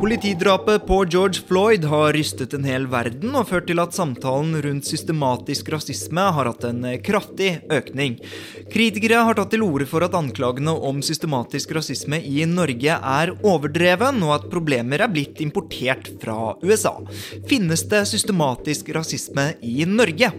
Politidrapet på George Floyd har rystet en hel verden og ført til at samtalen rundt systematisk rasisme har hatt en kraftig økning. Kritikere har tatt til orde for at anklagene om systematisk rasisme i Norge er overdreven, og at problemer er blitt importert fra USA. Finnes det systematisk rasisme i Norge?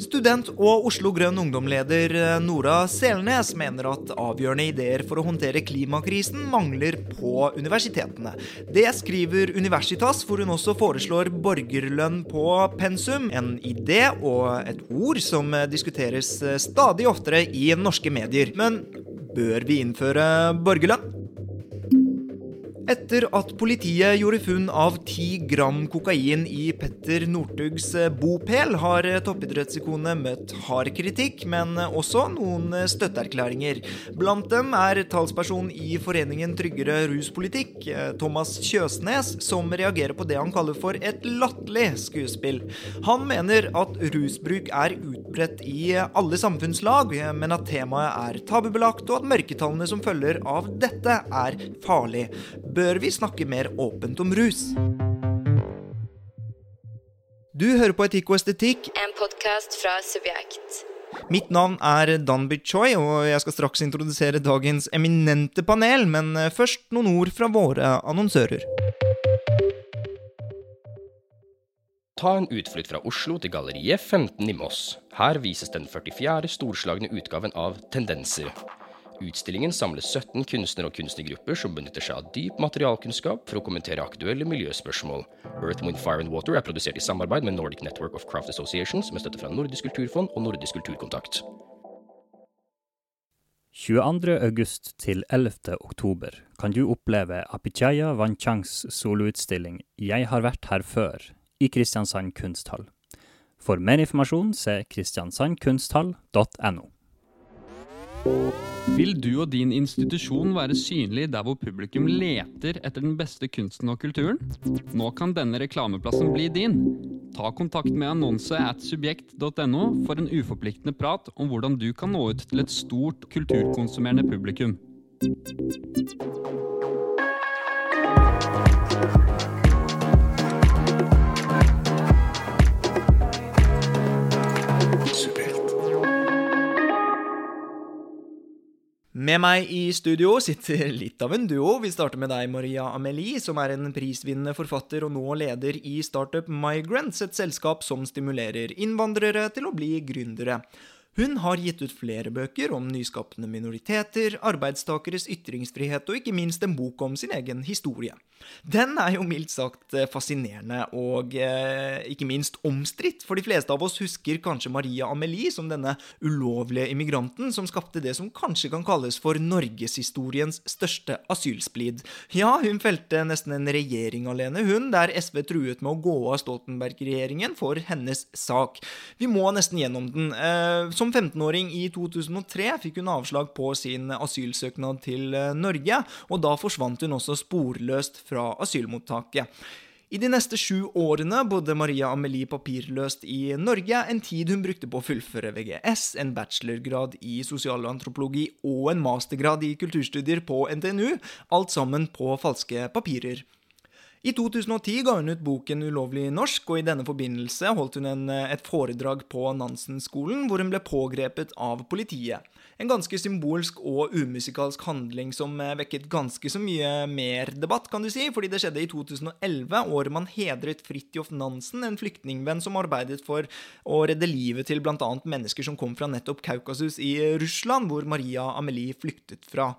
Student og Oslo Grønn Ungdom-leder eh, Nora Selnes mener at avgjørende ideer for å håndtere klimakrisen mangler på universitetene. Det skriver Universitas, hvor hun også foreslår borgerlønn på pensum. En idé og et ord som diskuteres eh, stadig oftere i norske medier. Men bør vi innføre borgerlønn? Etter at politiet gjorde funn av ti gram kokain i Petter Northugs eh, bopel, har eh, toppidrettsikonet møtt hard kritikk, men også noen eh, støtteerklæringer. Blant dem er talsperson i Foreningen tryggere ruspolitikk, Thomas Kjøsnes, som reagerer på det han kaller for et latterlig skuespill. Han mener at rusbruk er utbredt i alle samfunnslag, men at temaet er tabubelagt, og at mørketallene som følger av dette, er farlig bør vi snakke mer åpent om rus. Du hører på Etikk og estetikk. En podkast fra Subjekt. Mitt navn er Danby Choi, og jeg skal straks introdusere dagens eminente panel, men først noen ord fra våre annonsører. Ta en utflytt fra Oslo til Galleriet 15 i Moss. Her vises den 44. storslagne utgaven av Tendenser. Utstillingen samler 17 kunstnere og kunstnergrupper som benytter seg av dyp materialkunnskap for å kommentere aktuelle miljøspørsmål. Earth, Wind, Fire and Water er produsert i samarbeid med Nordic Network of Craft Associations med støtte fra Nordisk kulturfond og Nordisk kulturkontakt. 22. til 11. oktober kan du oppleve Apichaya Wanchangs soloutstilling Jeg har vært her før i Kristiansand kunsthall. For mer informasjon se kristiansandkunsthall.no. Vil du og din institusjon være synlig der hvor publikum leter etter den beste kunsten og kulturen? Nå kan denne reklameplassen bli din. Ta kontakt med annonse at subjekt.no for en uforpliktende prat om hvordan du kan nå ut til et stort kulturkonsumerende publikum. Med meg i studio sitter litt av en duo. Vi starter med deg, Maria Amelie, som er en prisvinnende forfatter og nå leder i Startup Migrants, et selskap som stimulerer innvandrere til å bli gründere. Hun har gitt ut flere bøker om nyskapende minoriteter, arbeidstakeres ytringsfrihet og ikke minst en bok om sin egen historie. Den er jo mildt sagt eh, fascinerende og eh, ikke minst omstridt, for de fleste av oss husker kanskje Maria Amelie som denne ulovlige immigranten som skapte det som kanskje kan kalles for norgeshistoriens største asylsplid. Ja, hun felte nesten en regjering alene, hun, der SV truet med å gå av Stoltenberg-regjeringen for hennes sak. Vi må nesten gjennom den. Eh, som 15-åring i 2003 fikk hun avslag på sin asylsøknad til eh, Norge, og da forsvant hun også sporløst fra asylmottaket. I de neste sju årene bodde Maria Amelie papirløst i Norge, en tid hun brukte på å fullføre VGS, en bachelorgrad i sosialantropologi og en mastergrad i kulturstudier på NTNU, alt sammen på falske papirer. I 2010 ga hun ut boken Ulovlig norsk, og i denne forbindelse holdt hun en, et foredrag på Nansen-skolen, hvor hun ble pågrepet av politiet. En ganske symbolsk og umusikalsk handling som vekket ganske så mye mer debatt, kan du si, fordi det skjedde i 2011, året man hedret Fridtjof Nansen, en flyktningvenn som arbeidet for å redde livet til bl.a. mennesker som kom fra nettopp Kaukasus i Russland, hvor Maria Amelie flyktet fra.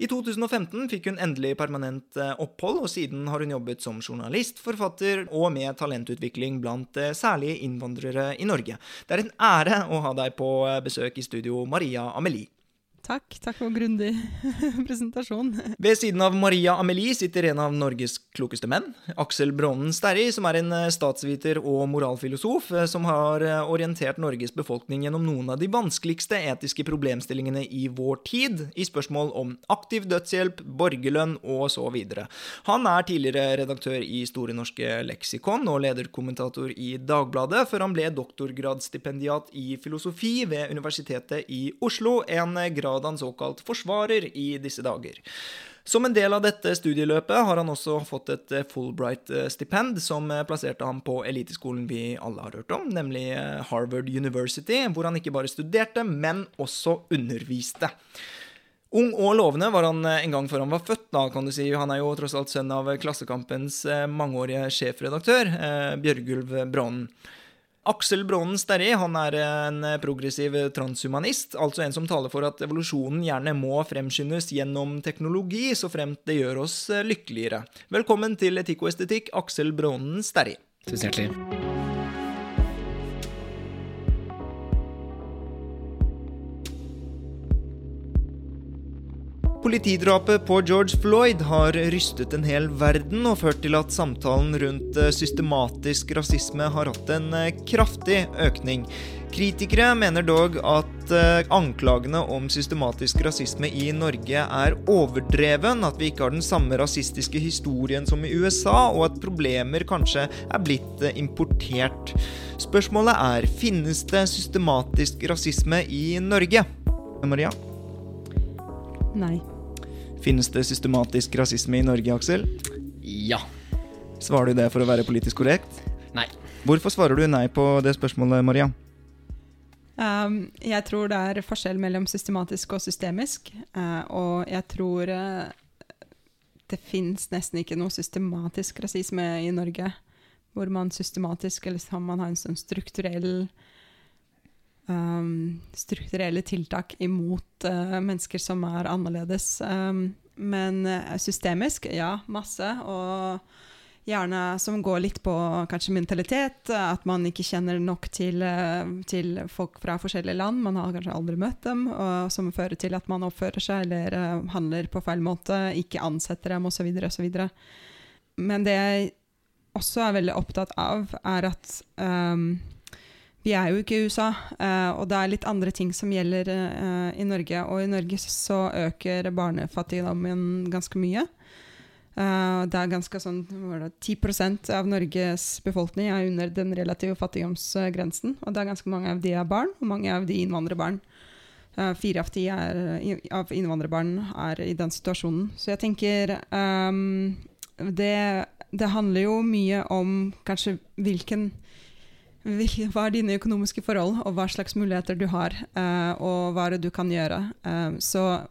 I 2015 fikk hun endelig permanent eh, opphold, og siden har hun jobbet som journalist, forfatter og med talentutvikling blant særlige særlig innvandrere i Norge. Det er en ære å ha deg på eh, besøk i studio, Maria Amelie. Takk. Takk for grundig presentasjon. Ved siden av Maria Amelie sitter en av Norges klokeste menn, Aksel Brånen Sterri, som er en eh, statsviter og moralfilosof eh, som har eh, orientert Norges befolkning gjennom noen av de vanskeligste etiske problemstillingene i vår tid, i spørsmål om aktiv dødshjelp, borgerlønn og så videre. Han er tidligere redaktør i Store norske leksikon og lederkommentator i Dagbladet, før han ble doktorgradsstipendiat i filosofi ved Universitetet i Oslo, en grad grad han såkalt forsvarer i disse dager. Som en del av dette studieløpet har han også fått et Fulbright-stipend, som plasserte ham på eliteskolen vi alle har hørt om, nemlig Harvard University, hvor han ikke bare studerte, men også underviste. Ung og lovende var han en gang før han var født, da, kan du si. Han er jo tross alt sønn av Klassekampens mangeårige sjefredaktør, Bjørgulv Brånen. Aksel Brånen Sterri han er en progressiv transhumanist, altså en som taler for at evolusjonen gjerne må fremskyndes gjennom teknologi, så fremt det gjør oss lykkeligere. Velkommen til Etikk og estetikk, Aksel Brånen Sterri. Tusen hjertelig. Politidrapet på George Floyd har rystet en hel verden og ført til at samtalen rundt systematisk rasisme har hatt en kraftig økning. Kritikere mener dog at anklagene om systematisk rasisme i Norge er overdreven, at vi ikke har den samme rasistiske historien som i USA, og at problemer kanskje er blitt importert. Spørsmålet er finnes det systematisk rasisme i Norge? Maria? Nei. Finnes det systematisk rasisme i Norge, Aksel? Ja. Svarer du det for å være politisk korrekt? Nei. Hvorfor svarer du nei på det spørsmålet, Maria? Um, jeg tror det er forskjell mellom systematisk og systemisk. Uh, og jeg tror uh, det fins nesten ikke noe systematisk rasisme i Norge. Hvor man systematisk, eller man har en sånn strukturell um, strukturelle tiltak imot uh, mennesker som er annerledes. Um, men uh, systemisk, ja, masse. Og gjerne som går litt på kanskje mentalitet. At man ikke kjenner nok til, uh, til folk fra forskjellige land. Man har kanskje aldri møtt dem. Og som fører til at man oppfører seg eller handler på feil måte, ikke ansetter dem osv. osv. Men det jeg også er veldig opptatt av, er at um, vi er jo ikke i USA, uh, og det er litt andre ting som gjelder uh, i Norge. Og i Norge så øker barnefattigdommen ganske mye. Uh, det er ganske sånn det, 10% av Norges befolkning er under den relative fattigdomsgrensen. Og det er ganske mange av de er barn, og mange av de innvandrerbarn. fire av ti av innvandrerbarn er i den situasjonen. Så jeg tenker um, det, det handler jo mye om kanskje hvilken hva er dine økonomiske forhold, og hva slags muligheter du har, uh, og hva er det du kan gjøre. Uh, så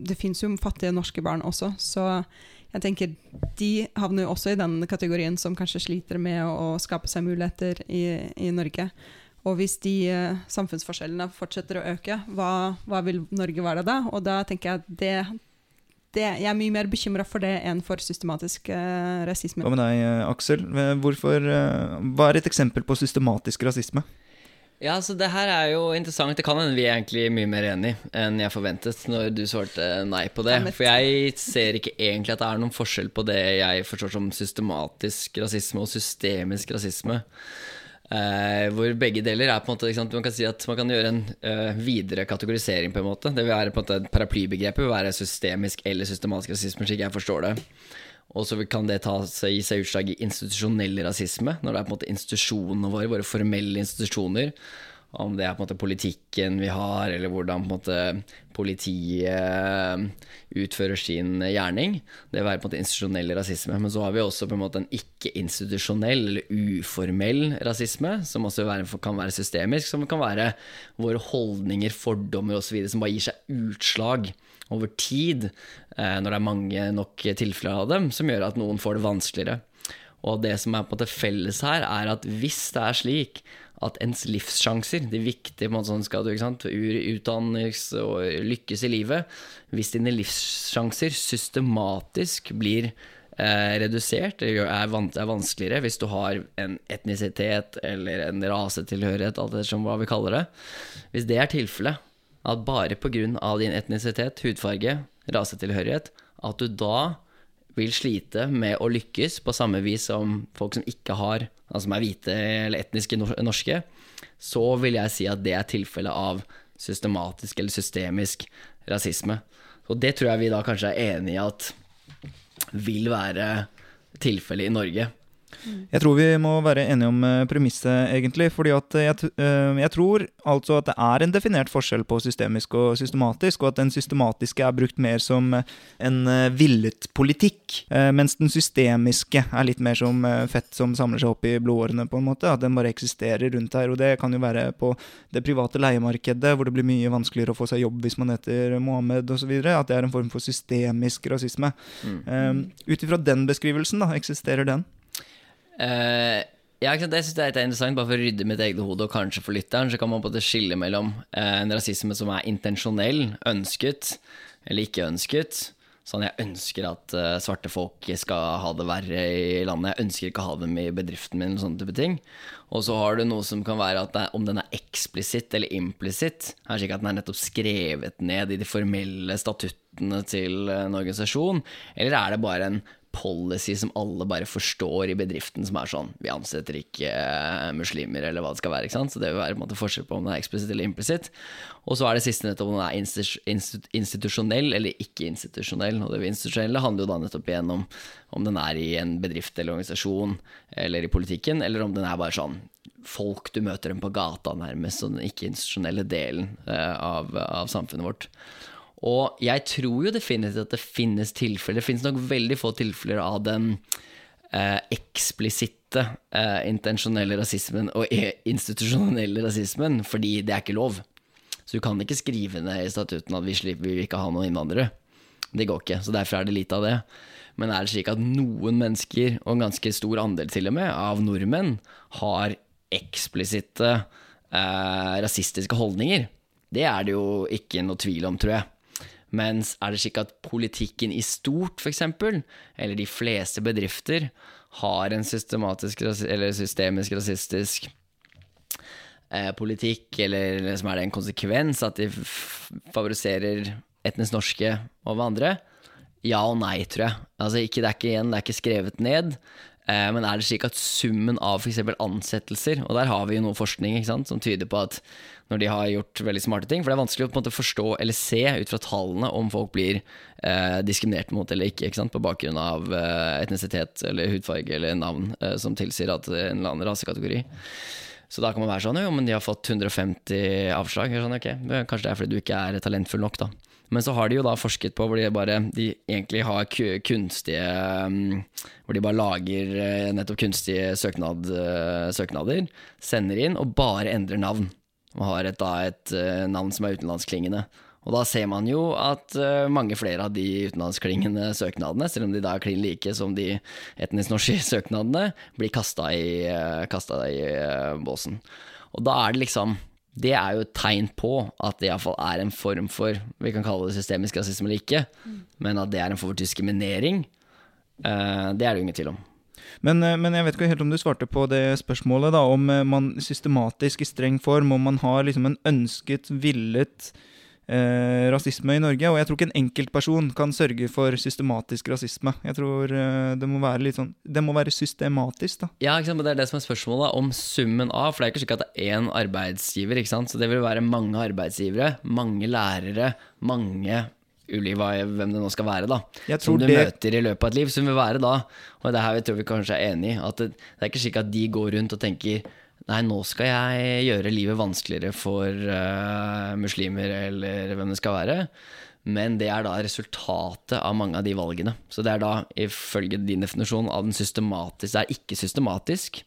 det fins jo fattige norske barn også, så jeg tenker de havner jo også i den kategorien som kanskje sliter med å, skape seg muligheter i, i Norge. Og hvis de uh, samfunnsforskjellene fortsetter å øke, hva, hva, vil Norge være da? Og da tenker jeg at det det, jeg er mye mer bekymra for det enn for systematisk uh, rasisme. Hva med deg, Aksel? Hvorfor, uh, hva er et eksempel på systematisk rasisme? Ja, så Det her er jo interessant. Det kan hende vi er egentlig mye mer enig enn jeg forventet når du svarte nei på det. For jeg ser ikke egentlig at det er noen forskjell på det jeg forstår som systematisk rasisme og systemisk rasisme. Uh, hvor begge deler er på en måte sant, Man kan si at man kan gjøre en uh, videre kategorisering. på en måte Det vil være på en måte Paraplybegrepet vil være systemisk eller systematisk rasisme, slik jeg forstår det. Og så kan det ta seg, gi seg utslag i institusjonell rasisme, når det er på en måte institusjonene våre, våre formelle institusjoner, om det er på en måte politikken vi har, eller hvordan måte politiet utfører sin gjerning. Det være på en måte institusjonell rasisme. Men så har vi også på en måte en ikke-institusjonell eller uformell rasisme, som også kan være systemisk, som kan være våre holdninger, fordommer osv., som bare gir seg utslag over tid, når det er mange nok tilfeller av dem, som gjør at noen får det vanskeligere. Og det som er på en måte felles her, er at hvis det er slik at ens livssjanser, de viktige en sånn skal du ikke sant, utdannes og lykkes i livet Hvis dine livssjanser systematisk blir eh, redusert, er, er vanskeligere hvis du har en etnisitet eller en rasetilhørighet, alt ettersom hva vi kaller det Hvis det er tilfellet, at bare pga. din etnisitet, hudfarge, rasetilhørighet, at du da vil slite med å lykkes på samme vis som folk som ikke har, altså som er hvite eller etniske norske, så vil jeg si at det er tilfellet av systematisk eller systemisk rasisme. Og det tror jeg vi da kanskje er enig i at vil være tilfellet i Norge. Jeg tror vi må være enige om uh, premisset, egentlig. fordi at jeg, uh, jeg, tror altså at det er en definert forskjell på systemisk og systematisk, og at den systematiske er brukt mer som en villet politikk, mens den systemiske er litt mer som fett som samler seg opp i blodårene, på en måte. At den bare eksisterer rundt her. Og det kan jo være på det private leiemarkedet, hvor det blir mye vanskeligere å få seg jobb hvis man heter Mohammed osv. At det er en form for systemisk rasisme. Mm. Ut ifra den beskrivelsen, da, eksisterer den? Uh, ja, det syns jeg er interessant, bare for å rydde mitt eget hode, og kanskje for lytteren, så kan man på det skille mellom uh, en rasisme som er intensjonell, ønsket eller ikke ønsket. Sånn, jeg ønsker at uh, svarte folk skal ha det verre i landet. Jeg ønsker ikke å ha dem i bedriften min, eller sånne type ting. Og så har du noe som kan være at om den er eksplisitt eller implisitt. Er det ikke at den er nettopp skrevet ned i de formelle statuttene til en organisasjon, eller er det bare en policy som alle bare forstår i bedriften, som er sånn Vi ansetter ikke uh, muslimer, eller hva det skal være. ikke sant? Så det vil være måte forskjell på om den er eksplisitt eller implisitt. Og så er det siste nettopp om den er institusjonell eller ikke institusjonell. Og det institusjonelle handler jo da nettopp igjen om om den er i en bedrift eller organisasjon eller i politikken, eller om den er bare sånn folk du møter dem på gata, nærmest, og den ikke-institusjonelle delen uh, av, av samfunnet vårt. Og jeg tror jo definitivt at det finnes tilfeller, det finnes nok veldig få tilfeller av den eh, eksplisitte eh, intensjonelle rasismen og institusjonelle rasismen, fordi det er ikke lov. Så du kan ikke skrive ned i statuten at vi slipper vi ikke ha noen innvandrere. Det går ikke, så derfor er det lite av det. Men er det slik at noen mennesker, og en ganske stor andel til og med, av nordmenn, har eksplisitte eh, rasistiske holdninger? Det er det jo ikke noe tvil om, tror jeg. Mens er det slik at politikken i stort, f.eks., eller de fleste bedrifter, har en systematisk eller systemisk rasistisk eh, politikk, eller, liksom er det en konsekvens at de favoriserer etnisk norske over andre? Ja og nei, tror jeg. Altså, ikke, det, er ikke, igjen, det er ikke skrevet ned. Eh, men er det slik at summen av f.eks. ansettelser, og der har vi jo noe forskning sant, som tyder på at når de har gjort veldig smarte ting. For det er vanskelig å på en måte forstå eller se ut fra tallene om folk blir eh, diskriminert mot eller ikke, ikke sant? på bakgrunn av eh, etnisitet eller hudfarge eller navn eh, som tilsier at en eller annen rasekategori. Så da kan man være sånn Jo, men de har fått 150 avslag. Sånn, okay, Kanskje det er fordi du ikke er talentfull nok, da. Men så har de jo da forsket på hvor de bare De egentlig har kunstige mm, Hvor de bare lager eh, nettopp kunstige søknad, eh, søknader, sender inn og bare endrer navn og har et, da, et uh, navn som er utenlandsklingende. Og da ser man jo at mange flere av de utenlandsklingende søknadene, selv om de da er klin like som de etnisk norske søknadene, blir kasta i, i båsen. Og da er det liksom Det er jo et tegn på at det iallfall er en form for Vi kan kalle det systemisk rasisme eller ikke, men at det er en form for diskriminering, det er det jo ingen tvil om. Men, eh, men, jeg vet ikke helt om du svarte på det spørsmålet, da, om eh, man systematisk i streng form, om man har liksom en ønsket, villet eh, rasisme i Norge. Og jeg tror ikke en enkeltperson kan sørge for systematisk rasisme. Jeg tror eh, det må være litt sånn Det må være systematisk, da. Ja, ikke sant? men det er det som er spørsmålet, om summen av For det er ikke slik at det er én arbeidsgiver, ikke sant. Så det vil være mange arbeidsgivere, mange lærere, mange Uliva, hvem det nå skal være, da. Som du det... møter i løpet av et liv. Som vil være da, og det her vi tror vi kanskje er enig i, at det, det, er ikke slik at de går rundt og tenker Nei, nå skal jeg gjøre livet vanskeligere for uh, muslimer, eller hvem det skal være. Men det er da resultatet av mange av de valgene. Så det er da, ifølge din definisjon av den systematisk Det er ikke systematisk,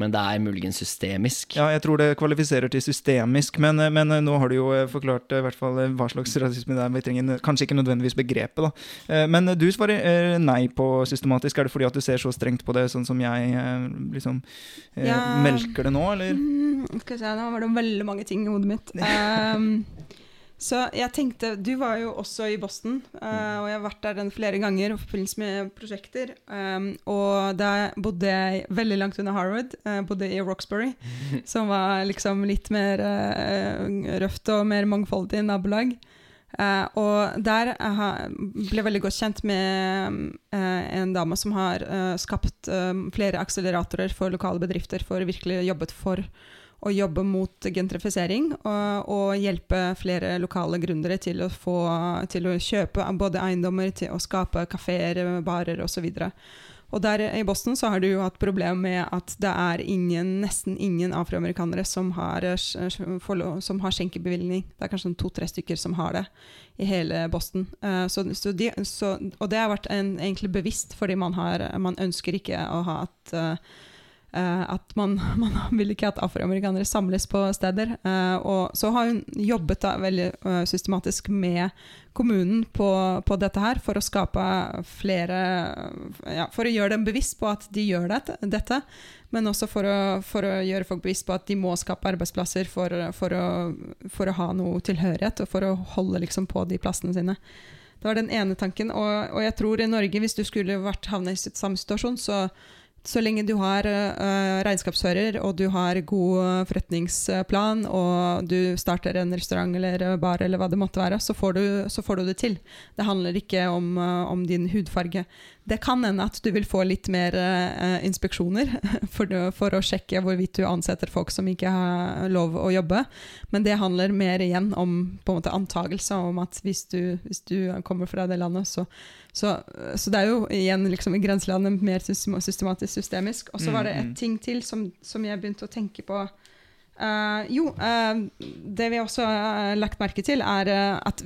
men det er muligens systemisk. Ja, jeg tror det kvalifiserer til systemisk, men, eh, men eh, nå har du jo eh, forklart i hvert fall hva slags rasisme det er. Vi trenger kanskje ikke nødvendigvis begrepet, da. Men du svarer nei på systematisk. Er det fordi at du ser så strengt på det, sånn som jeg liksom ja. melker det nå, eller? Mm, skal vi se, nå var det veldig mange ting i hodet mitt. Um, Så jeg tenkte Du var jo også i Boston, uh, og jeg har vært der den flere ganger i forbindelse med prosjekter. Um, og da bodde jeg veldig langt under Harvard. Uh, bodde i Roxbury, som var liksom litt mer uh, røft og mer mangfoldig nabolag. Uh, og der ble jeg veldig godt kjent med uh, en dame som har uh, skapt flere akseleratorer for lokale bedrifter, for virkelig jobbet for å jobbe mot gentrifisering og, og, hjelpe flere lokale gründere til å, få, til å kjøpe både eiendommer, til å skape kafeer, barer osv. Og, der i Boston så har du jo hatt problem med at det er ingen, nesten ingen afroamerikanere som har, som har skjenkebevilgning. Det er kanskje to-tre stykker som har det i hele Boston. Uh, så, så de, så, og det har vært en, egentlig bevisst, fordi man, har, man ønsker ikke å ha at Uh, at man, man, vil ikke at afroamerikanere samles på steder. Uh, og så har hun jobbet da veldig uh, systematisk med kommunen på, på, dette her for å skape flere ja, For å gjøre dem bevisst på at de gjør det, dette, men også for å, for å, gjøre folk bevisst på at de må skape arbeidsplasser for, for, å, for å, ha noe tilhørighet og for å holde liksom, på de plassene sine. Det var den ene tanken. Og, og jeg tror i Norge, hvis du skulle vært havnet i samme situasjon, så så lenge du har uh, regnskapsfører og du har god forretningsplan og du starter en restaurant eller bar eller hva det måtte være, så får du, så får du det til. Det handler ikke om, uh, om din hudfarge. Det kan hende at du vil få litt mer uh, inspeksjoner for, for, å sjekke hvorvidt du ansetter folk som ikke har lov å jobbe, men det handler mer igjen om på en måte antagelse om at hvis du, hvis du kommer fra det landet, så, så, så det er jo igjen liksom, i grenselandet mer systematisk systemisk. Og så var det et mm, mm. ting til som, som jeg begynte å tenke på. Uh, jo, uh, det vi også har lagt merke til, er at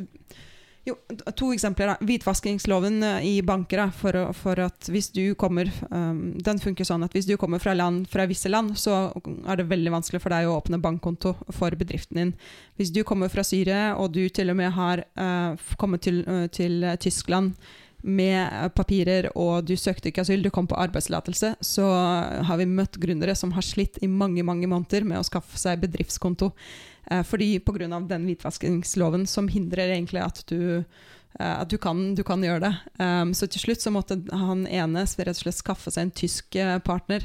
jo, to eksempler. Da. Hvitvaskingsloven eh, i banker. Da, for, for, at hvis du kommer um, Den funker sånn at hvis du kommer fra, land, fra visse land, så er det veldig vanskelig for deg å åpne bankkonto for bedriften din. Hvis du kommer fra Syria, og du til og med har uh, kommet til, uh, til Tyskland med papirer, og du søkte ikke asyl, du kom på arbeidstillatelse, så har vi møtt gründere som har slitt i mange mange måneder med å skaffe seg bedriftskonto. Eh, fordi Pga. den hvitvaskingsloven som hindrer egentlig at du, eh, at du, kan, du kan, gjøre det. Um, så til slutt så måtte han ene rett og slett skaffe seg en tysk eh, partner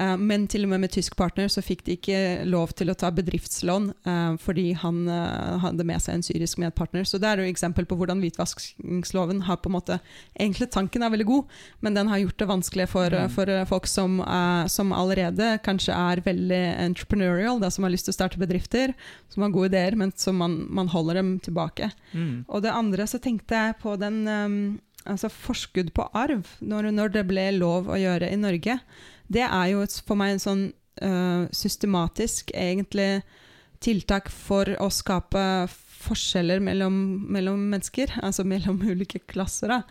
Eh, men til og med med tysk partner så fikk de ikke lov til å ta bedriftslån uh, fordi han uh, hadde med seg en syrisk medpartner. Så det er jo eksempel på hvordan hvitvaskingsloven har på en måte Egentlig tanken er veldig god, men den har gjort det vanskelig for, for folk som, uh, som, allerede kanskje er veldig entrepreneurial, da, som har lyst til å starte bedrifter, som har gode ideer, men som man, man holder dem tilbake. Mm. Og det andre så tenkte jeg på den um, altså forskudd på arv, når, når det ble lov å gjøre i Norge det er jo for meg en sånn uh, systematisk, egentlig, tiltak for å skape forskjeller mellom, mellom mennesker, altså mellom ulike klasser. da.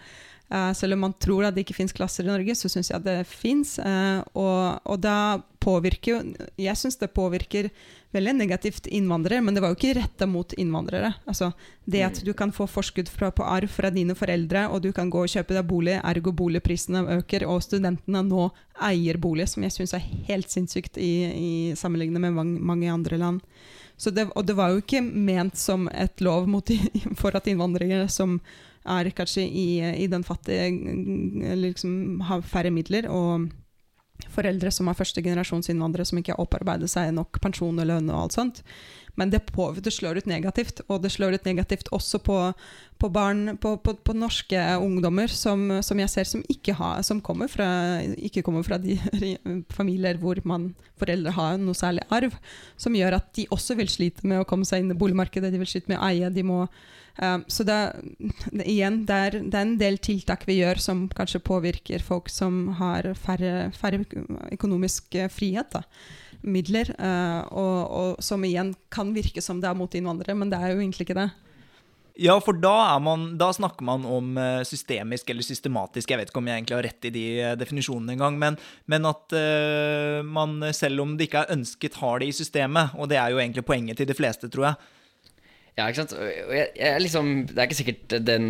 Uh, selv om man tror at det ikke fins klasser i Norge, så syns jeg det fins. Uh, og, og da påvirker jo Jeg syns det påvirker veldig negativt innvandrere, men det var jo ikke retta mot innvandrere. Altså, det at mm. du kan få forskudd fra, på arv fra dine foreldre, og du kan gå og kjøpe deg bolig, ergo boligprisene øker, og studentene nå eier bolig, som jeg syns er helt sinnssykt i, i sammenlignet med mange, mange andre land. Det, og det var jo ikke ment som et lov mot, for at innvandrere som er kanskje i, i den fattige liksom, har færre midler. og foreldre som er førstegenerasjonsinnvandrere som ikke har opparbeidet seg nok pensjon og lønn og alt sånt. Men det, på, det, slår ut negativt, og det slår ut negativt også på, på barn, på, på, norske ungdommer som, som, jeg ser som ikke, har, som kommer fra, ikke kommer fra de familier hvor man, foreldre har noe særlig arv, som gjør at de også vil slite med å komme seg inn i boligmarkedet, de vil slite med å eie. de må Um, så det, igjen, det er, det er, en del tiltak vi gjør som kanskje påvirker folk som har færre, færre økonomisk eh, frihet. Da. Midler. Uh, og, og, som igjen kan virke som det er mot innvandrere, men det er jo egentlig ikke det. Ja, for da, man, da, snakker man om systemisk eller systematisk. Jeg vet ikke om jeg egentlig har rett i de definisjonene engang. Men, men at uh, man, selv om det ikke er ønsket, har det i systemet. Og det er jo egentlig poenget til de fleste, tror jeg. Ja, ikke sant. Jeg, jeg, liksom, det er ikke sikkert den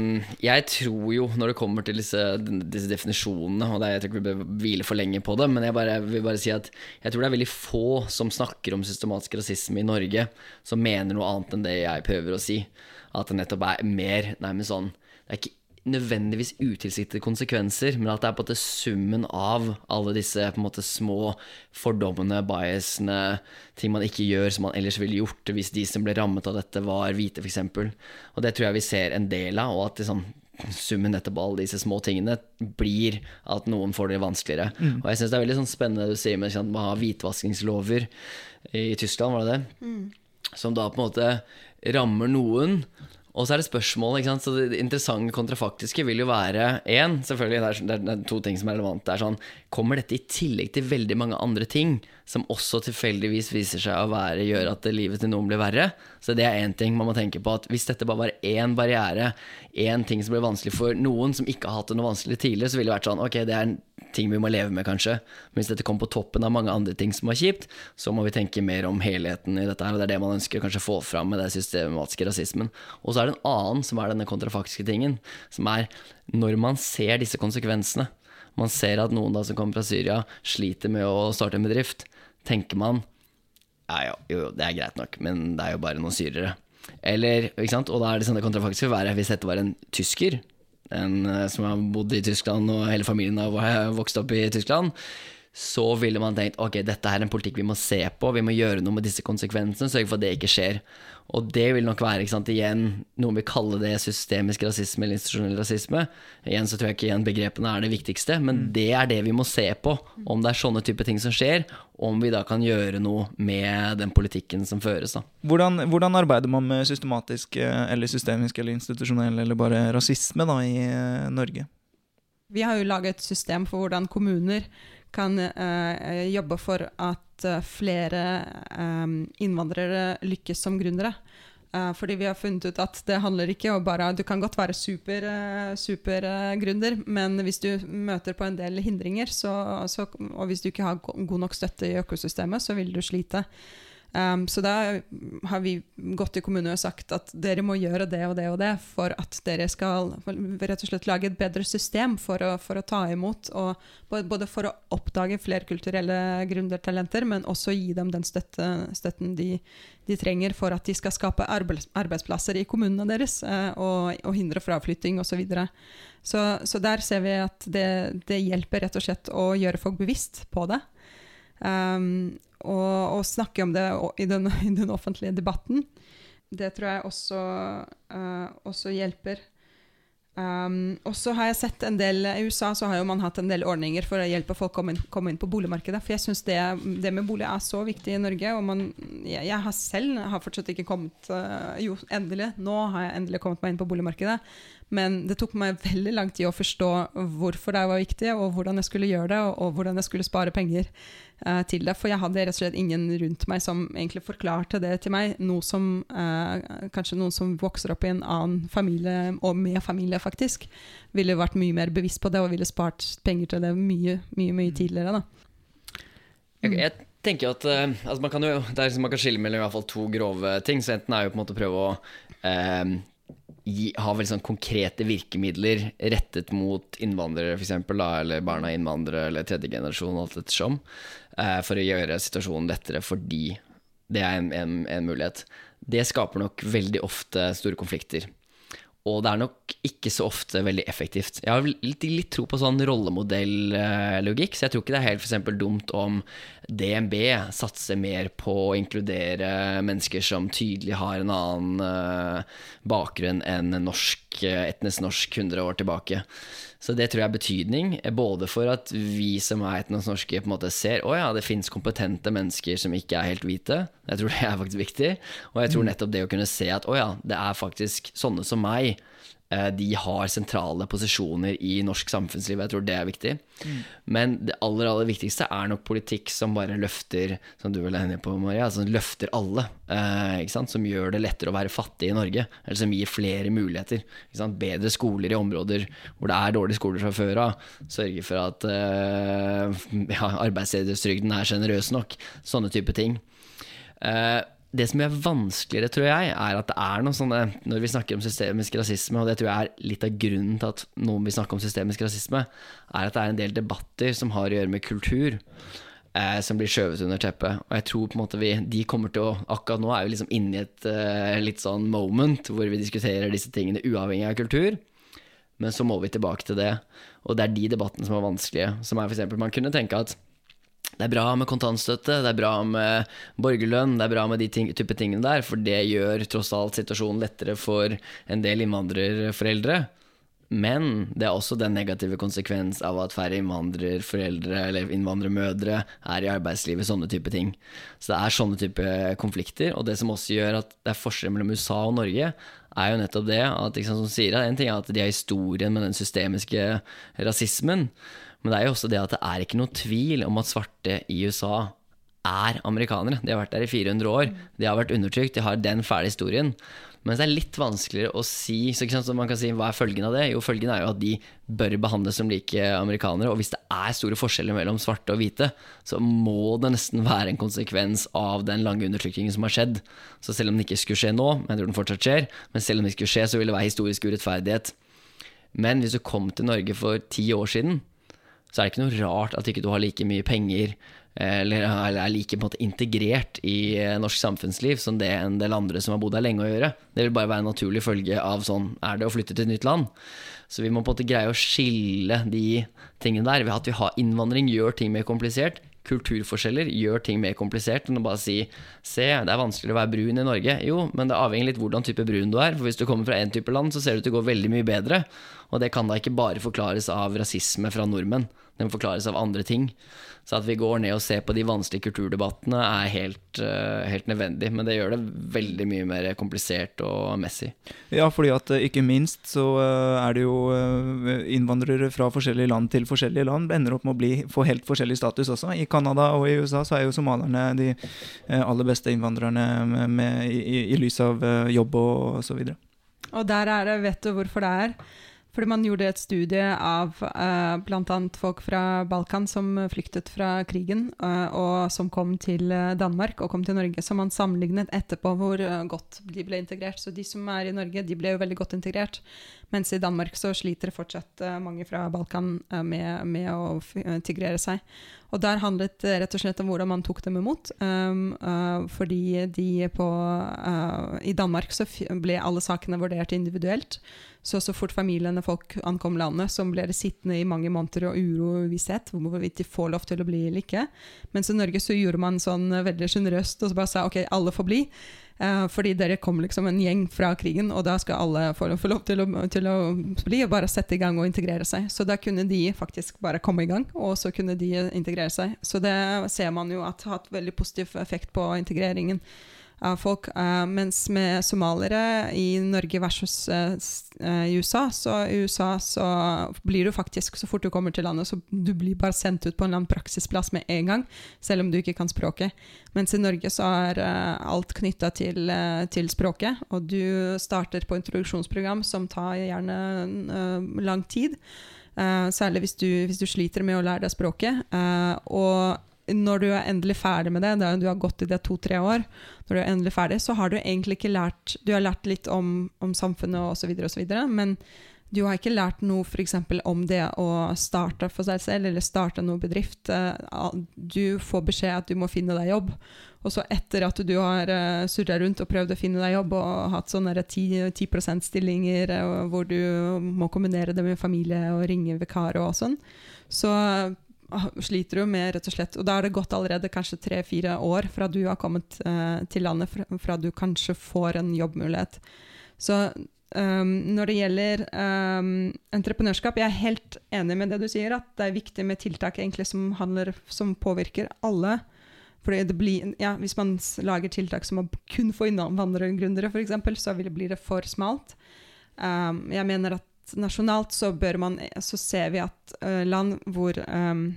Jeg tror jo, når det kommer til disse, disse definisjonene Og er, Jeg tror ikke vi bør hvile for lenge på det, men jeg bare, vil bare si at jeg tror det er veldig få som snakker om systematisk rasisme i Norge, som mener noe annet enn det jeg prøver å si. At det nettopp er mer nærmest sånn Det er ikke nødvendigvis utilsiktede konsekvenser, men at det er på en måte summen av alle disse på en måte små fordommene, biasene, ting man ikke gjør som man ellers ville gjort hvis de som ble rammet av dette, var hvite, f.eks. Og det tror jeg vi ser en del av, og at liksom, summen nettopp av alle disse små tingene blir at noen får det vanskeligere. Mm. Og jeg syns det er veldig sånn spennende det du sier med at man har hvitvaskingslover i Tyskland, var det det? Mm. Som da på en måte rammer noen Og så er det spørsmålet, ikke sant? Så det interessante kontrafaktiske vil jo være én, selvfølgelig, det er, det er, to ting som er relevant. Det er sånn, Kommer dette i tillegg til veldig mange andre ting som også tilfeldigvis viser seg å være, gjøre at livet til noen blir verre? Så det er én ting man må tenke på. at Hvis dette bare var én barriere, én ting som ble vanskelig for noen som ikke har hatt det noe vanskelig tidligere, så ville det vært sånn ok, det er en ting vi må leve med, kanskje. Men hvis dette kom på toppen av mange andre ting som var kjipt, så må vi tenke mer om helheten i dette her, og det er det man ønsker å kanskje få fram med det systematiske rasismen. Og så er det en annen, som er denne kontrafaktiske tingen, som er når man ser disse konsekvensene. Man ser at noen da som kommer fra Syria, sliter med å starte en bedrift. Tenker man ja, ja, jo, det er greit nok, men det er jo bare noen syrere. Eller, ikke sant? Og da er det sånn det kontrafaktiske være hvis dette var en tysker en eh, som har bodd i Tyskland, og hele familien har vokst opp i Tyskland, så ville man tenkt ok, dette er en politikk vi må se på, vi må gjøre noe med disse konsekvensene, sørge for at det ikke skjer. Og det vil nok være ikke sant, igjen noen vil kalle det systemisk rasisme eller institusjonell rasisme. Igjen så tror jeg ikke igjen begrepene er det viktigste, men mm. det er det vi må se på. Om det er sånne type ting som skjer, om vi da kan gjøre noe med den politikken som føres. da. Hvordan, hvordan arbeider man med systematisk eh, eller systemisk eller institusjonell eller bare rasisme da i eh, Norge? Vi har jo laget et system for hvordan kommuner kan uh, jobbe for at uh, flere um, innvandrere lykkes som gründere. Uh, fordi vi har funnet ut at det handler ikke om bare Du kan godt være supergründer, super, men hvis du møter på en del hindringer, så, så, og hvis du ikke har god nok støtte i økosystemet, så vil du slite. Um, så da har vi gått til kommunen og sagt at dere må gjøre det og det og det for at dere skal rett og slett lage et bedre system for å, for å ta imot, og både for å oppdage flerkulturelle gründertalenter, men også gi dem den støtte, støtten de, de, trenger for at de skal skape arbeidsplasser i kommunene deres uh, og, og, hindre fraflytting osv. Så, så Så der ser vi at det, det hjelper rett og slett å gjøre folk bevisst på det. Um, og, og, snakke om det i den, i den, offentlige debatten. Det tror jeg også, uh, også hjelper. Um, og så har jeg sett en del I USA så har jo man hatt en del ordninger for å hjelpe folk å komme, komme inn, på boligmarkedet. For jeg syns det, det, med bolig er så viktig i Norge. Og man, jeg, jeg, har selv har fortsatt ikke kommet uh, Jo, endelig. Nå har jeg endelig kommet meg inn på boligmarkedet. Men det tok meg veldig lang tid å forstå hvorfor det var viktig, og hvordan jeg skulle gjøre det, og, og hvordan jeg skulle spare penger uh, til det. For jeg hadde rett og slett ingen rundt meg som egentlig forklarte det til meg. Noe som, uh, kanskje noen som vokser opp i en annen familie, og med familie faktisk, ville vært mye mer bevisst på det og ville spart penger til det mye, mye, mye tidligere. da. Jeg, jeg tenker at uh, altså man, kan jo, liksom, man kan skille mellom i hvert fall to grove ting. Så enten er jo på en måte prøve å uh, gi, ha veldig sånn konkrete virkemidler rettet mot innvandrere, f.eks., eller barna av innvandrere eller tredje generasjon, alt ettersom, eh, for å gjøre situasjonen lettere fordi det er en, en, en mulighet. Det skaper nok veldig ofte store konflikter. Og det er nok ikke så ofte veldig effektivt. Jeg har litt, litt tro på sånn rollemodellogikk, så jeg tror ikke det er helt for dumt om DNB satser mer på å inkludere mennesker som tydelig har en annen uh, bakgrunn enn norsk, etnisk norsk 100 år tilbake. Så det tror jeg er betydning, både for at vi som er etnosnorske på en måte ser å ja, det fins kompetente mennesker som ikke er helt hvite. Jeg tror det er faktisk viktig. Og jeg tror mm. nettopp det å kunne se at å ja, det er faktisk sånne som meg Eh, de har sentrale posisjoner i norsk samfunnsliv. Jeg tror det er viktig. Mm. Men det aller aller viktigste er nok politikk som bare løfter som du vel er enig på, Maria, som løfter alle. Eh, som gjør det lettere å være fattig i Norge. Eller som gir flere muligheter. Bedre skoler i områder hvor det er dårlige skoler fra før av. Sørge for at eh, ja, arbeidsledighetstrygden er sjenerøs nok. Sånne type ting. Det som er vanskeligere, tror jeg, er at det er noe sånne Når vi snakker om systemisk rasisme, og det tror jeg er litt av grunnen til at noen vil snakke om systemisk rasisme, er at det er en del debatter som har å gjøre med kultur. Eh, som blir skjøvet under teppet. Og jeg tror på en måte vi De kommer til å Akkurat nå er vi liksom inne i et eh, litt sånn moment hvor vi diskuterer disse tingene uavhengig av kultur. Men så må vi tilbake til det. Og det er de debattene som er vanskelige. Som er f.eks. Man kunne tenke at det er bra med kontantstøtte, det er bra med borgerlønn, det er bra med de ting, type tingene der, for det gjør tross alt situasjonen lettere for en del innvandrerforeldre. Men det er også den negative konsekvens av at færre innvandrerforeldre eller innvandrermødre er i arbeidslivet, sånne type ting. Så det er sånne type konflikter. Og det som også gjør at det er forskjell mellom USA og Norge, er jo nettopp det at liksom, som sier, En ting er at de har historien med den systemiske rasismen, men det er jo også det at det er ikke noe tvil om at svarte i USA er amerikanere. De har vært der i 400 år. De har vært undertrykt. De har den fæle historien. Men det er litt vanskeligere å si så, så man kan si, Hva er følgen av det? Jo, følgen er jo at de bør behandles som like amerikanere. Og hvis det er store forskjeller mellom svarte og hvite, så må det nesten være en konsekvens av den lange undertrykkingen som har skjedd. Så selv om det ikke skulle skje nå, men jeg tror den fortsatt skjer, men selv om det skulle skje, så vil det være historisk urettferdighet. Men hvis du kom til Norge for ti år siden, så er det ikke noe rart at ikke du har like mye penger eller er like på en måte integrert i eh, norsk samfunnsliv som det en del andre som har bodd her lenge å gjøre. Det vil bare være en naturlig følge av sånn er det å flytte til et nytt land. Så vi må på en måte greie å skille de tingene der. Ved at vi har innvandring gjør ting mer komplisert. Kulturforskjeller gjør ting mer komplisert enn å bare si se, det er vanskelig å være brun i Norge. Jo, men det avhenger litt hvordan type brun du er. For hvis du kommer fra én type land, så ser det ut til å gå veldig mye bedre. Og det kan da ikke bare forklares av rasisme fra nordmenn. Det må forklares av andre ting. Så at vi går ned og ser på de vanskelige kulturdebattene er helt, uh, helt nødvendig. Men det gjør det veldig mye mer komplisert og messig. Ja, fordi at eh, ikke minst så uh, er det jo uh, innvandrere fra forskjellige land til forskjellige land ender opp med å bli, få helt forskjellig status også. I Canada og i USA så er jo somalierne de aller beste innvandrerne med, med, i, i, lys av jobb og så videre. Og der er det, vet du hvorfor det er? Fordi man gjorde et studie av uh, bl.a. folk fra Balkan som flyktet fra krigen, uh, og som kom til eh, Danmark og kom til Norge. Så man sammenlignet etterpå hvor godt de ble integrert. Så de som er i Norge, de ble jo veldig godt integrert. Mens i Danmark så sliter det fortsatt uh, mange fra Balkan med, med, å tigrere seg. Og der handlet det rett og slett om hvordan man tok dem imot. Um, fordi de på I Danmark så ble alle sakene vurdert individuelt. Så så fort familiene folk ankom landet, så ble det sittende i mange måneder og uro og uvisshet hvorvidt de får lov til å bli eller ikke. Mens i Norge så gjorde man sånn veldig sjenerøst og så bare sa ok, alle får bli. Uh, fordi dere kom liksom en gjeng fra krigen, og da skal alle få, få lov til å, til å, bli og bare sette i gang og integrere seg. Så da kunne de faktisk bare komme i gang, og så kunne de integrere seg. Så det ser man jo at har hatt veldig positiv effekt på integreringen av folk. Uh, mens med somaliere i Norge versus i USA, så i USA så blir du faktisk, så fort du kommer til landet, så du blir bare sendt ut på en eller annen praksisplass med en gang, selv om du ikke kan språket. Mens i Norge så er alt knytta til, til, språket, og du starter på introduksjonsprogram som tar gjerne lang tid. særlig hvis du, hvis du, sliter med å lære deg språket. og når du er endelig ferdig med det, du har gått i det to-tre år, når du er endelig ferdig, så har du egentlig ikke lært Du har lært litt om, om samfunnet osv., osv., men du har ikke lært noe f.eks. om det å starte for seg selv, eller starte noe bedrift. Eh, du får beskjed at du må finne deg jobb. Og så etter at du har uh, surra rundt og prøvd å finne deg jobb og hatt sånne 10, 10 %-stillinger hvor du må kombinere det med familie og ringe vikarer og sånn, så sliter du med, rett og slett. Og da har det gått allerede kanskje tre-fire år fra du har kommet uh, til landet, fra, du kanskje får en jobbmulighet. Så um, når det gjelder um, entreprenørskap, jeg er helt enig med det du sier, at det er viktig med tiltak egentlig som, handler, som påvirker alle. Fordi blir, ja, Hvis man lager tiltak som kun for innvandrergründere, f.eks., så blir det for smalt. Um, jeg mener at nasjonalt så, man, så ser vi at uh, land hvor um,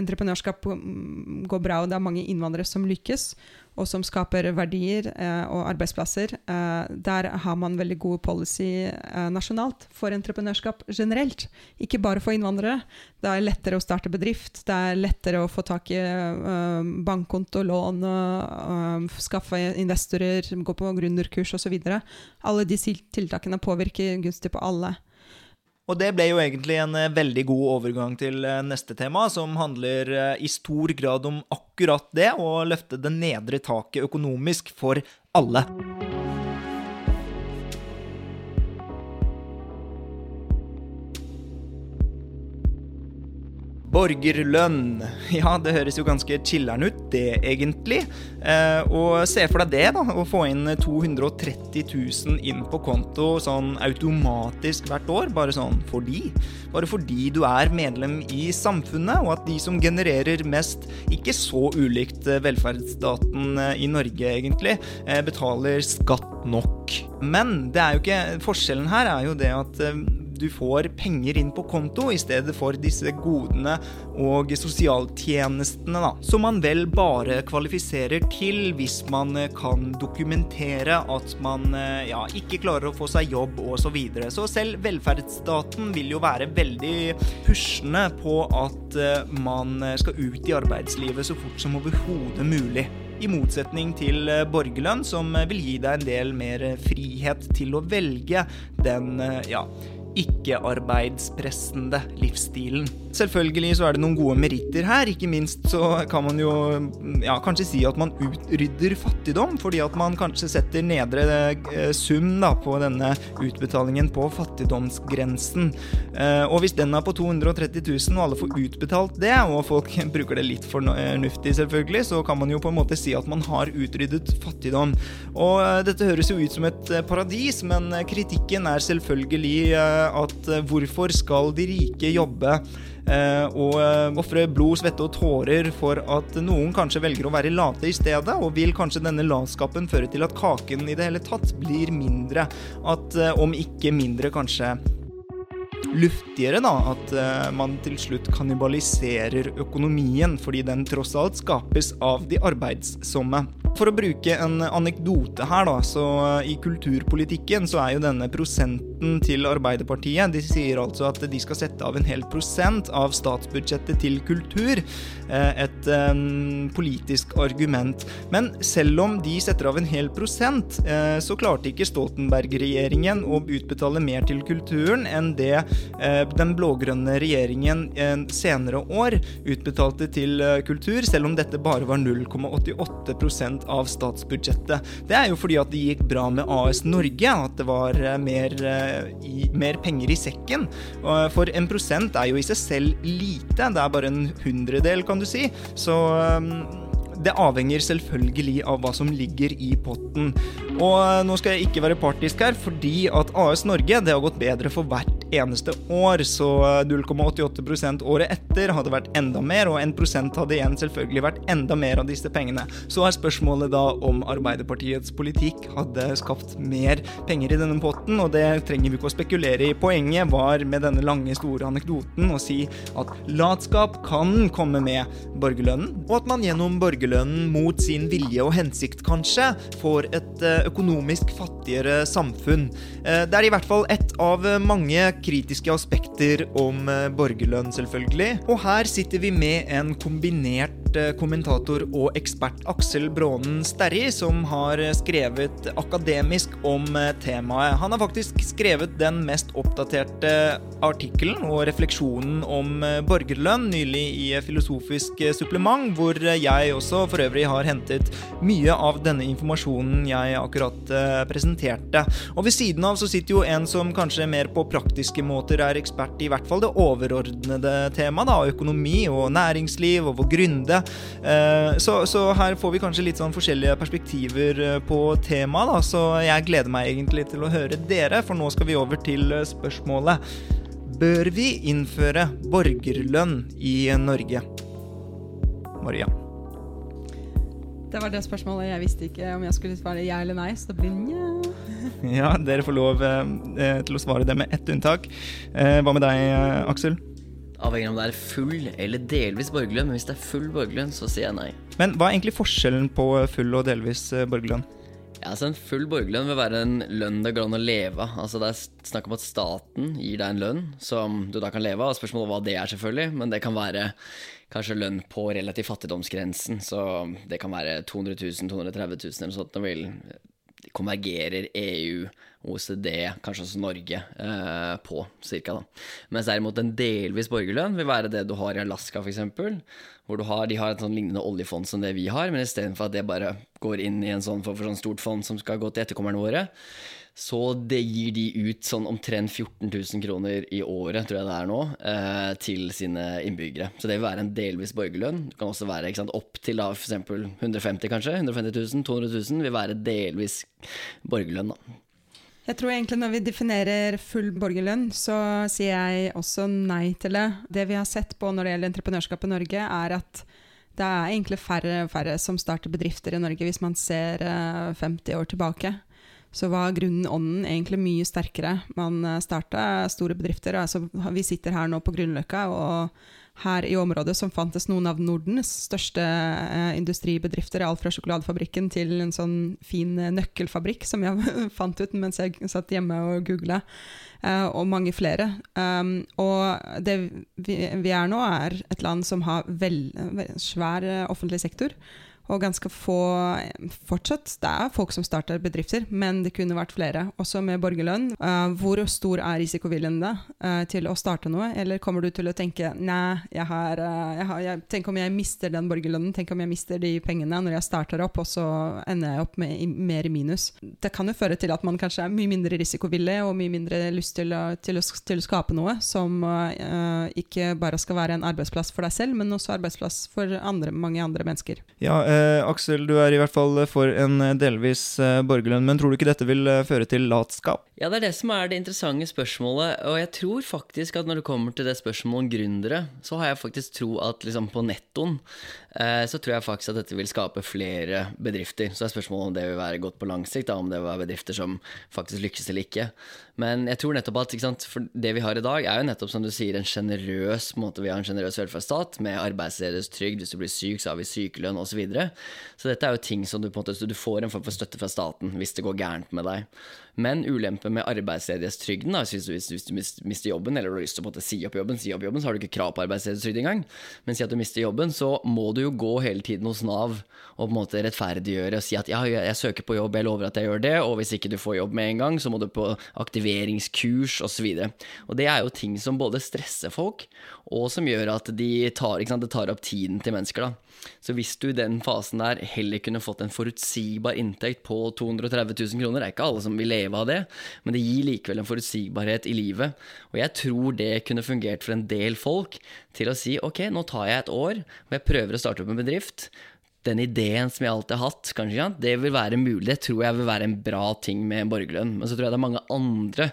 entreprenørskap mm, går bra, og det er mange innvandrere som lykkes, og som skaper verdier eh, og arbeidsplasser, Eh, der har man veldig god policy nasjonalt for entreprenørskap generelt. Ikke bare for innvandrere. Det er lettere å starte bedrift, det er lettere å få tak i bankkonto, lån, skaffe investorer, gå på gründerkurs osv. Alle disse tiltakene påvirker gunstig på alle. Og det ble jo egentlig en eh, veldig god overgang til eh, neste tema, som handler eh, i stor grad om akkurat det, å løfte det nedre taket økonomisk for alle. Borgerlønn. Ja, det høres jo ganske chiller'n ut, det egentlig. Eh, og se for deg det, da. Å få inn 230 000 inn på konto sånn automatisk hvert år. Bare sånn fordi. Bare fordi du er medlem i samfunnet, og at de som genererer mest, ikke så ulikt eh, velferdsstaten eh, i Norge, egentlig, eh, betaler skatt nok. Men det er jo ikke Forskjellen her er jo det at du får penger inn på konto i stedet for disse godene og sosialtjenestene, da. Som man vel bare kvalifiserer til hvis man eh, kan dokumentere at man eh, ja, ikke klarer å få seg jobb osv. Så, videre. så selv velferdsstaten vil jo være veldig pushende på at eh, man skal ut i arbeidslivet så fort som overhodet mulig. I motsetning til borgerlønn, som vil gi deg en del mer frihet til å velge den ja, ikke-arbeidspressende livsstilen. Selvfølgelig så er det noen gode meritter her. Ikke minst så kan man jo ja, kanskje si at man utrydder fattigdom, fordi at man kanskje setter nedre eh, sum da, på denne utbetalingen på fattigdomsgrensen. Eh, og hvis den er på 230 000 og alle får utbetalt det, og folk bruker det litt fornuftig selvfølgelig, så kan man jo på en måte si at man har utryddet fattigdom. Og eh, dette høres jo ut som et paradis, men kritikken er selvfølgelig at hvorfor skal de rike jobbe? Eh, og eh, ofre blod, svette og tårer for at noen kanskje velger å være late i stedet, og vil kanskje denne latskapen føre til at kaken i det hele tatt blir mindre. At eh, om ikke mindre, kanskje luftigere, da. At man til slutt kannibaliserer økonomien, fordi den tross alt skapes av de arbeidsomme. For å bruke en anekdote her, da, så i kulturpolitikken så er jo denne prosenten til Arbeiderpartiet De sier altså at de skal sette av en hel prosent av statsbudsjettet til kultur. Eh, et um, politisk argument. Men selv om de setter av en hel prosent, så klarte ikke Stoltenberg-regjeringen å utbetale mer til kulturen enn det den blå-grønne regjeringen senere år utbetalte til kultur, selv om dette bare var 0,88 av statsbudsjettet. Det er jo fordi at det gikk bra med AS Norge, at det var eh, mer, eh, mer penger i sekken. For en prosent er jo i seg selv lite, det er bare en hundredel, kan du si. Så det avhenger selvfølgelig av hva som ligger i potten. Og eh, nå skal jeg ikke være partisk her, fordi at AS Norge det har gått bedre for hvert eneste år, så 0,88 eh, året etter hadde vært enda mer, og 1% hadde igjen selvfølgelig vært enda mer av disse pengene. Så er spørsmålet da om Arbeiderpartiets politikk hadde skapt mer penger i denne potten, og det trenger vi ikke å spekulere i. Poenget var med denne lange, store anekdoten å si at latskap kan komme med borgerlønnen, og at man gjennom borgerlønnen mot sin vilje og hensikt kanskje får et eh, økonomisk fattigere samfunn. Eh, det er i hvert fall ett av mange kritiske aspekter om eh, borgerlønn, selvfølgelig. Og her sitter vi med en kombinert Eh, kommentator og ekspert Aksel Brånen Sterri, som har skrevet akademisk om eh, temaet. Han har faktisk skrevet den mest oppdaterte artikkelen og refleksjonen om eh, borgerlønn nylig i Filosofisk supplement, hvor jeg også for øvrig har hentet mye av denne informasjonen jeg akkurat presenterte. Og ved siden av så sitter jo en som kanskje mer på praktiske måter er ekspert i hvert fall det overordnede temaet, da, økonomi og næringsliv og hvor gründe Eh, så, så, her får vi kanskje litt sånn forskjellige perspektiver eh, på temaet, da. Så jeg gleder meg egentlig til å høre dere, for nå skal vi over til eh, spørsmålet. Bør vi innføre borgerlønn i Norge? Maria. Det var det spørsmålet. Jeg visste ikke om jeg skulle svare ja eller nei, så det blir nja. ja, dere får lov eh, til å svare det med ett unntak. Eh, hva med deg, Aksel? Avhengig av om det er full eller delvis borgerlønn. Men hvis det er full borgerlønn, så sier jeg nei. Men hva er egentlig forskjellen på full og delvis eh, borgerlønn? Ja, altså En full borgerlønn vil være en lønn det går an å leve av. Altså Det er snakk om at staten gir deg en lønn som du da kan leve av. Spørsmålet hva det er, selvfølgelig, men det kan være kanskje lønn på relativt fattigdomsgrensen. Så det kan være 200 000, 230 000 eller noe sånt. Det vil konvergerer EU, OECD, kanskje også Norge, eh, på cirka. da. Mens derimot en delvis borgerlønn vil være det du har i Alaska, f.eks. Hvor har, de har et sånn lignende oljefond som det vi har, men istedenfor at det bare går inn i en sånn for, for sånn stort fond som skal gå til etterkommerne våre, Så det gir de ut sånn omtrent 14 000 kroner i året, tror jeg det er nå, eh, til sine innbyggere. Så det vil være en delvis borgerlønn. Det kan også være sant, opp til da f.eks. 150 kanskje, 150 000, 200 000 vil være delvis borgerlønn. da. Jeg tror egentlig når vi definerer full borgerlønn, så sier jeg også nei til det. Det vi har sett på når det gjelder entreprenørskap i Norge, er at det er egentlig færre og færre som starter bedrifter i Norge, hvis man ser 50 år tilbake så var grunnen ånden egentlig mye sterkere. Man eh, starta store bedrifter. Altså, vi sitter her nå på Grünerløkka, og her i området som fantes noen av Nordens største eh, industribedrifter. Alt fra sjokoladefabrikken til en sånn fin eh, nøkkelfabrikk som jeg fant ut mens jeg satt hjemme og googla, eh, og mange flere. Um, og det vi, vi, er nå, er et land som har vel, svær eh, offentlig sektor og ganske få fortsatt. Det er folk som starter bedrifter, men det kunne vært flere. Også med borgerlønn. Uh, hvor stor er risikoviljen da uh, til å starte noe? Eller kommer du til å tenke nei, jeg har, uh, jeg har jeg, Tenk om jeg mister den borgerlønnen, tenk om jeg mister de pengene når jeg starter opp, og så ender jeg opp med i, mer i minus. Det kan jo føre til at man kanskje er mye mindre risikovillig og mye mindre lyst til å, til å, til å skape noe som ikke bare skal være en arbeidsplass for deg selv, men også arbeidsplass for andre, mange andre mennesker. Ja, eh Eh, Aksel, du er i hvert fall for en eh, delvis eh, borgerlønn, men tror du ikke dette vil eh, føre til latskap? Ja, det er det som er det interessante spørsmålet, og jeg tror faktisk at når det kommer til det spørsmålet om gründere, så har jeg faktisk tro at liksom på nettoen eh, så tror jeg faktisk at dette vil skape flere bedrifter. Så er spørsmålet om det vil være godt på lang sikt, da, om det vil være bedrifter som faktisk lykkes eller ikke. Men jeg tror nettopp at sant, det vi har i dag, er jo nettopp som du sier, en sjenerøs måte. Vi har en sjenerøs velferdsstat med arbeidsledighetstrygd, hvis du blir syk, så har vi sykelønn osv. Så, videre. så dette er jo ting som du på en måte, du får en form for støtte fra staten hvis det går gærent med deg. Men ulempen med arbeidsledighetstrygden, hvis, hvis, hvis, du mister jobben, eller du har lyst til å si opp jobben, si opp jobben, så har du ikke krav på arbeidsledighetstrygd engang. Men si at du mister jobben, så må du jo gå hele tiden hos Nav og på en måte rettferdiggjøre og si at ja, jeg, søker på jobb, jeg lover at jeg gjør det, og hvis ikke du får jobb med en gang, så må du på aktiveringskurs osv. Og, og det er jo ting som både stresser folk, og som gjør at de tar, sant, det tar opp tiden til mennesker. da. Så hvis du i den fasen der heller kunne fått en forutsigbar inntekt på 230 000 kroner, det er ikke alle som vil leve av det, men det gir likevel en forutsigbarhet i livet. Og jeg tror det kunne fungert for en del folk til å si ok, nå tar jeg et år og jeg prøver å starte opp en bedrift den ideen som jeg alltid har hatt, kanskje, det vil være mulig. Det tror jeg vil være en bra ting med borgerlønn. Men så tror jeg det er mange andre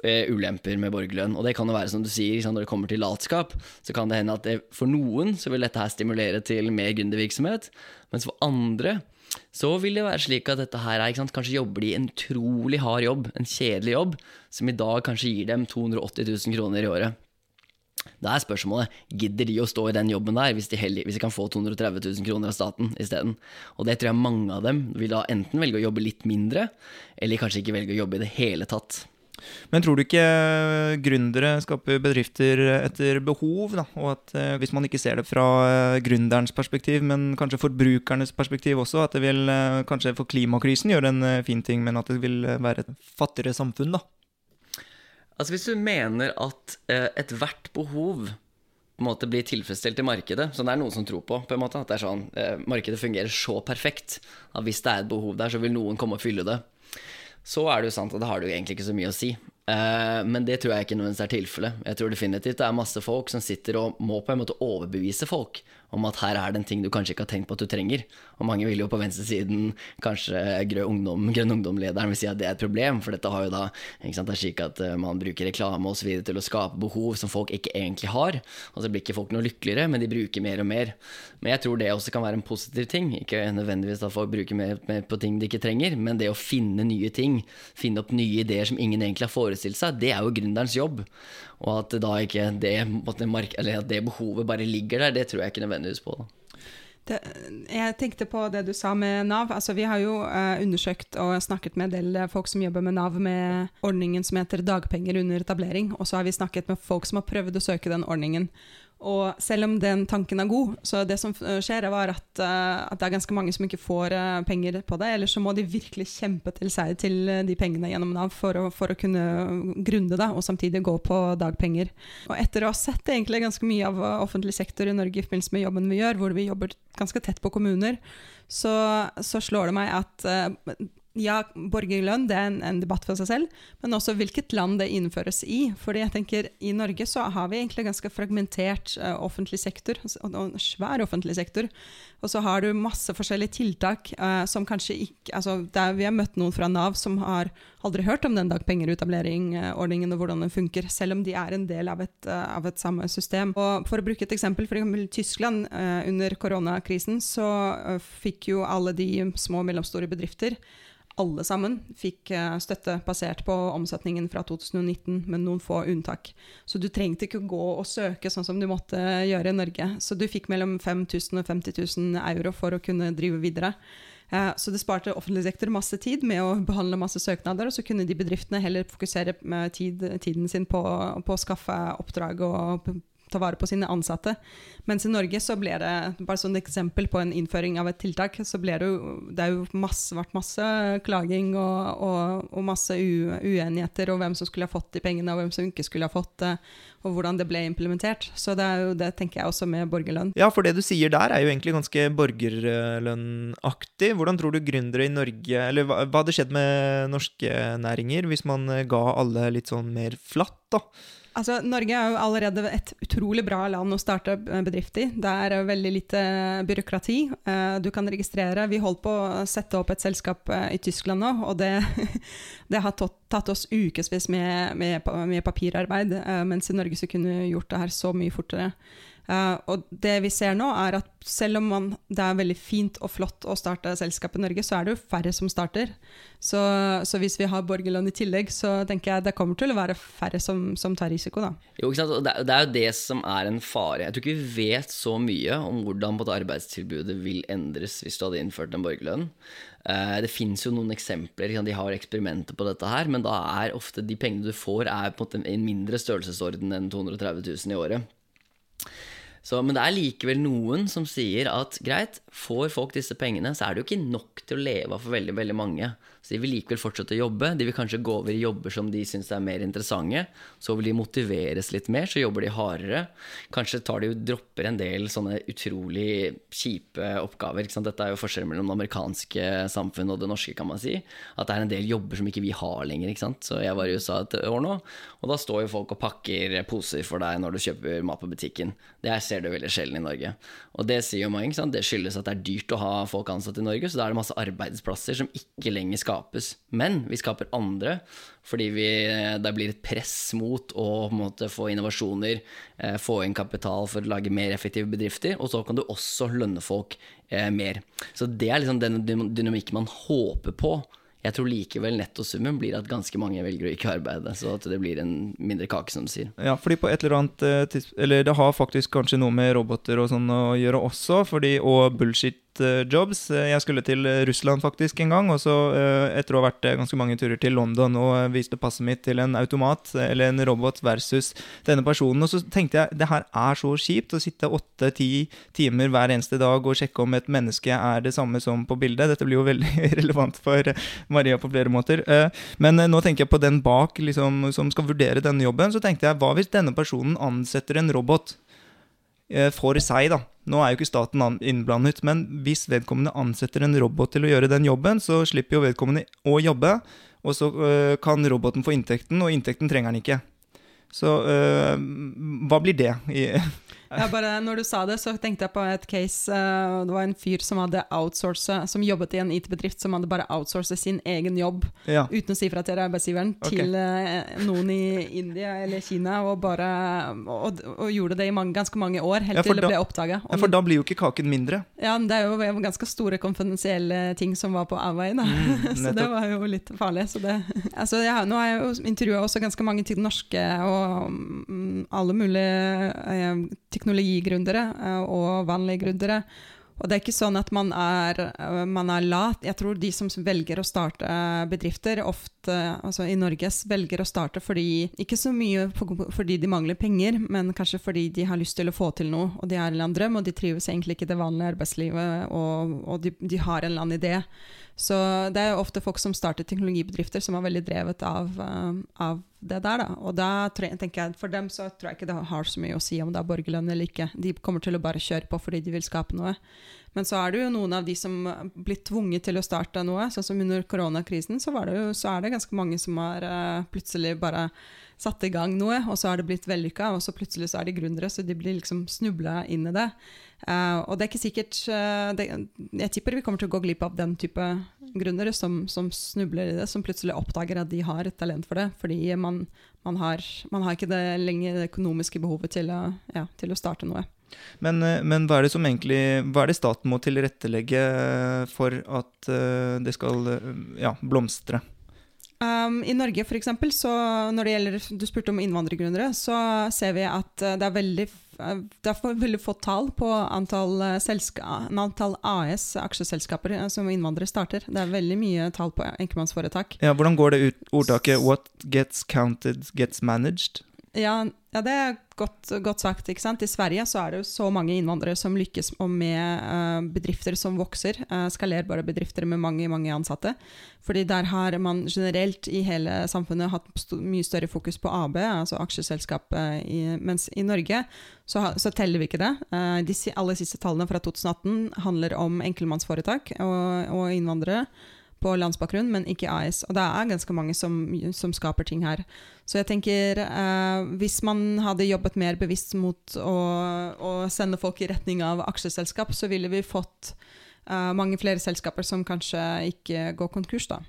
eh, ulemper med borgerlønn. Og det kan jo være som du sier, når det kommer til latskap, så kan det hende at det, for noen så vil dette her stimulere til mer gründervirksomhet, mens for andre så vil det være slik at dette her er, kanskje jobber de en utrolig hard jobb, en kjedelig jobb, som i dag kanskje gir dem 280 000 kroner i året. Da er spørsmålet gidder de å stå i den jobben der hvis de, heller, hvis de kan få 230 000 kroner av staten isteden. Og det tror jeg mange av dem vil da enten velge å jobbe litt mindre, eller kanskje ikke velge å jobbe i det hele tatt. Men tror du ikke gründere skaper bedrifter etter behov? Da? Og at eh, hvis man ikke ser det fra eh, gründerens perspektiv, men kanskje forbrukernes perspektiv også, at det vil eh, kanskje for klimakrisen gjøre en fin ting, men at det vil være et fattigere samfunn, da? Altså Hvis du mener at eh, ethvert behov på en måte blir tilfredsstilt i markedet, som det er noen som tror på, på en måte, at det er sånn, eh, markedet fungerer så perfekt at hvis det er et behov der, så vil noen komme og fylle det, så er det jo sant at det har jo egentlig ikke så mye å si. Uh, men det tror jeg ikke nødvendigvis er tilfellet. Jeg tror definitivt det er masse folk som sitter og må på en måte overbevise folk om at her er det en ting du kanskje ikke har tenkt på at du trenger. Og mange vil jo på venstresiden, kanskje Grønn Ungdom, Grønn Ungdom-lederen, vil si at det er et problem, for dette har jo da ikke sant, Det er slik at eh, man bruker reklame osv. til å skape behov som folk ikke egentlig har. Og så blir ikke folk noe lykkeligere, men de bruker mer og mer. Men jeg tror det også kan være en positiv ting. Ikke nødvendigvis at folk bruker mer, mer på ting de ikke trenger, men det å finne nye ting, finne opp nye ideer som ingen egentlig har forestilt seg, det er jo gründerens jobb. Og at da ikke det, at det behovet bare ligger der, det tror jeg ikke nødvendigvis på. Det, jeg tenkte på det du sa med Nav. Altså, vi har jo uh, undersøkt og snakket med en del folk som jobber med Nav, med ordningen som heter dagpenger under etablering. Og så har vi snakket med folk som har prøvd å søke den ordningen. Og selv om den tanken er god, så det som skjer, er at, uh, at det er ganske mange som ikke får uh, penger på det. Eller så må de virkelig kjempe til seg til uh, de pengene gjennom Nav for å, for å kunne grunde det, og samtidig gå på dagpenger. Og etter å ha sett egentlig ganske mye av offentlig sektor i Norge i forbindelse med jobben vi gjør, hvor vi jobber ganske tett på kommuner, så, så slår det meg at ja, borgerlønn det er en, en, debatt for seg selv, men også hvilket land det innføres i. Fordi jeg tenker I Norge så har vi egentlig ganske fragmentert uh, offentlig sektor, og, og svær offentlig sektor. Og så har du masse forskjellige tiltak uh, som kanskje ikke altså der Vi har møtt noen fra Nav som har aldri hørt om den dagpengerutableringordningen og hvordan den funker, selv om de er en del av et, uh, av et samme system. Og For å bruke et eksempel, for eksempel Tyskland under koronakrisen så fikk jo alle de små og mellomstore bedrifter alle sammen fikk eh, støtte basert på omsetningen fra 2019, med noen få unntak. Så du trengte ikke gå og søke sånn som du måtte gjøre i Norge. Så du fikk mellom 5000 og 50 000 euro for å kunne drive videre. Eh, så det sparte offentlig sektor masse tid med å behandle masse søknader, og så kunne de bedriftene heller fokusere tid, tiden sin på, på, å skaffe oppdrag og ta vare på sine ansatte. Mens i Norge så ble det, bare som et eksempel på en innføring av et tiltak, så ble det jo, det er jo masse, vært masse klaging og, og, og masse u, uenigheter om hvem som skulle ha fått de pengene, og hvem som ikke skulle ha fått det, og hvordan det ble implementert. Så det er jo det tenker jeg også med borgerlønn. Ja, for det du sier der er jo egentlig ganske borgerlønnaktig. Hvordan tror du gründere i Norge Eller hva, hva hadde skjedd med norske næringer hvis man ga alle litt sånn mer flatt, da? Altså, Norge er jo allerede et utrolig bra land å starte bedrift i. Det er veldig lite byråkrati. Eh, du kan registrere Vi holdt på å sette opp et selskap eh, i Tyskland nå, og det, det har tatt oss ukevis med, med, med, papirarbeid, eh, mens i Norge så kunne vi gjort det her så mye fortere. Uh, og det vi ser nå, er at selv om man, det er veldig fint og flott å starte selskap i Norge, så er det jo færre som starter. Så, så hvis vi har borgerlønn i tillegg, så tenker jeg det kommer til å være færre som, som tar risiko, da. Jo, ikke sant? Og det, det, er jo det som er en fare. Jeg tror ikke vi vet så mye om hvordan arbeidstilbudet vil endres hvis du hadde innført en borgerlønn. Uh, det fins jo noen eksempler, de har eksperimenter på dette her, men da er ofte de pengene du får, er på en mindre størrelsesorden enn 230 000 i året. Så, men det er likevel noen som sier at greit, får folk disse pengene, så er det jo ikke nok til å leve av for veldig, veldig mange. Så de vil likevel fortsette å jobbe. De vil kanskje gå over i jobber som de syns er mer interessante. Så vil de motiveres litt mer, så jobber de hardere. Kanskje tar de jo dropper en del sånne utrolig kjipe oppgaver. Dette er jo forskjellen mellom det amerikanske samfunnet og det norske, kan man si. At det er en del jobber som ikke vi har lenger. Så jeg var i USA et år nå, og da står jo folk og pakker poser for deg når du kjøper mat på butikken. Det her ser du veldig sjelden i Norge. Og det sier jo mange, det skyldes at det er dyrt å ha folk ansatt i Norge, så da er det masse arbeidsplasser som ikke lenger skaper skapes. Men vi skaper andre fordi vi, det blir et press mot å måte, få innovasjoner, eh, få inn kapital for å lage mer effektive bedrifter, og så kan du også lønne folk eh, mer. Så det er liksom den dynamikken man håper på. Jeg tror likevel nettosummen blir at ganske mange velger å ikke arbeide. Så at det blir en mindre kake, som du sier. Ja, fordi på et eller annet eh, tidspunkt Eller det har faktisk kanskje noe med roboter og sånn å gjøre også, fordi, og bullshit jobs. Eh, jeg skulle til eh, Russland faktisk en gang, og så etter å ha vært ganske mange turer til London og viste passet mitt til en automat eller en robot versus denne personen, og så tenkte jeg det her er så kjipt å sitte åtte-ti timer hver eneste dag og sjekke om et menneske er det samme som på bildet. Dette blir jo veldig relevant for Maria på flere måter. Men nå tenker jeg på den bak liksom, som skal vurdere denne jobben. Så tenkte jeg hva hvis denne personen ansetter en robot for seg, da? Nå er jo ikke staten innblandet, men hvis vedkommende ansetter en robot til å gjøre den jobben, så slipper jo vedkommende å jobbe, og så øh, kan roboten få inntekten, og inntekten trenger han ikke. Så øh, hva blir det? Ja, bare når du sa det, så tenkte jeg på et case. Uh, det var en fyr som hadde som jobbet i en IT-bedrift, som hadde bare outsourcet sin egen jobb ja. uten å si fra til arbeidsgiveren okay. til uh, noen i India eller Kina, og bare og, og gjorde det i mange, ganske mange år, helt ja, til det ble oppdaga. Ja, for da blir jo ikke kaken mindre. Ja, det er jo ganske store konfidensielle ting som var på avveie, da. Mm, så det var jo litt farlig. Så det, altså, ja, nå har jeg jo intervjua også ganske mange til norske og um, alle mulige uh, teknologigründere eh, og vanlige gründere. Og det er ikke sånn at man er, eh, man er, lat. Jeg tror de som velger å starte bedrifter, ofte altså i Norge velger å starte fordi Ikke så mye fordi de mangler penger, men kanskje fordi de har lyst til å få til noe. Og de har en eller annen drøm, og de trives egentlig ikke i det vanlige arbeidslivet, og, og de, de, har en eller annen idé. Så det er jo ofte folk som starter teknologibedrifter, som er veldig drevet av, eh, av det der, da. Og da tenker jeg, for dem så tror jeg ikke det har så mye å si om det er borgerlønn eller ikke. De kommer til å bare kjøre på fordi de vil skape noe. Men så er det jo noen av de som blir tvunget til å starte noe. Sånn som under koronakrisen, så, jo, så er det ganske mange som har uh, plutselig bare satt i gang noe, og så har det blitt vellykka, og så plutselig så er de gründere, så de blir liksom snubla inn i det. Uh, og det er ikke sikkert uh, det, Jeg tipper vi kommer til å gå glipp av den type gründere som, som, snubler i det, som plutselig oppdager at de har et talent for det, fordi man, man, har, man har, ikke det lenger det økonomiske behovet til å, ja, til å starte noe. Men, uh, men, hva er det som egentlig Hva er det staten må tilrettelegge for at det skal ja, blomstre? Um, I Norge for eksempel, så når det gjelder Du spurte om innvandrergrunner, Så ser vi at uh, det er veldig uh, det er veldig få tall på antall, uh, antall AS, aksjeselskaper, som innvandrere starter. Det er veldig mye tall på enkeltmannsforetak. Ja, hvordan går det ut ordtaket 'what gets counted gets managed'? Ja, ja, det er godt, godt, sagt. ikke sant? I Sverige så er det jo så mange innvandrere som lykkes med uh, bedrifter som vokser. Uh, skalerbare bedrifter med mange mange ansatte. Fordi der har man generelt i hele samfunnet hatt st mye større fokus på AB, altså aksjeselskap. Uh, mens i Norge så, så, teller vi ikke det. De aller siste tallene fra 2018 handler om enkeltmannsforetak og, og innvandrere på landsbakgrunn, men ikke AS. Og det er ganske mange som, som skaper ting her. Så jeg tenker eh, hvis man hadde jobbet mer bevisst mot å, å, sende folk i retning av aksjeselskap, så ville vi fått eh, mange flere selskaper som kanskje ikke går konkurs, da.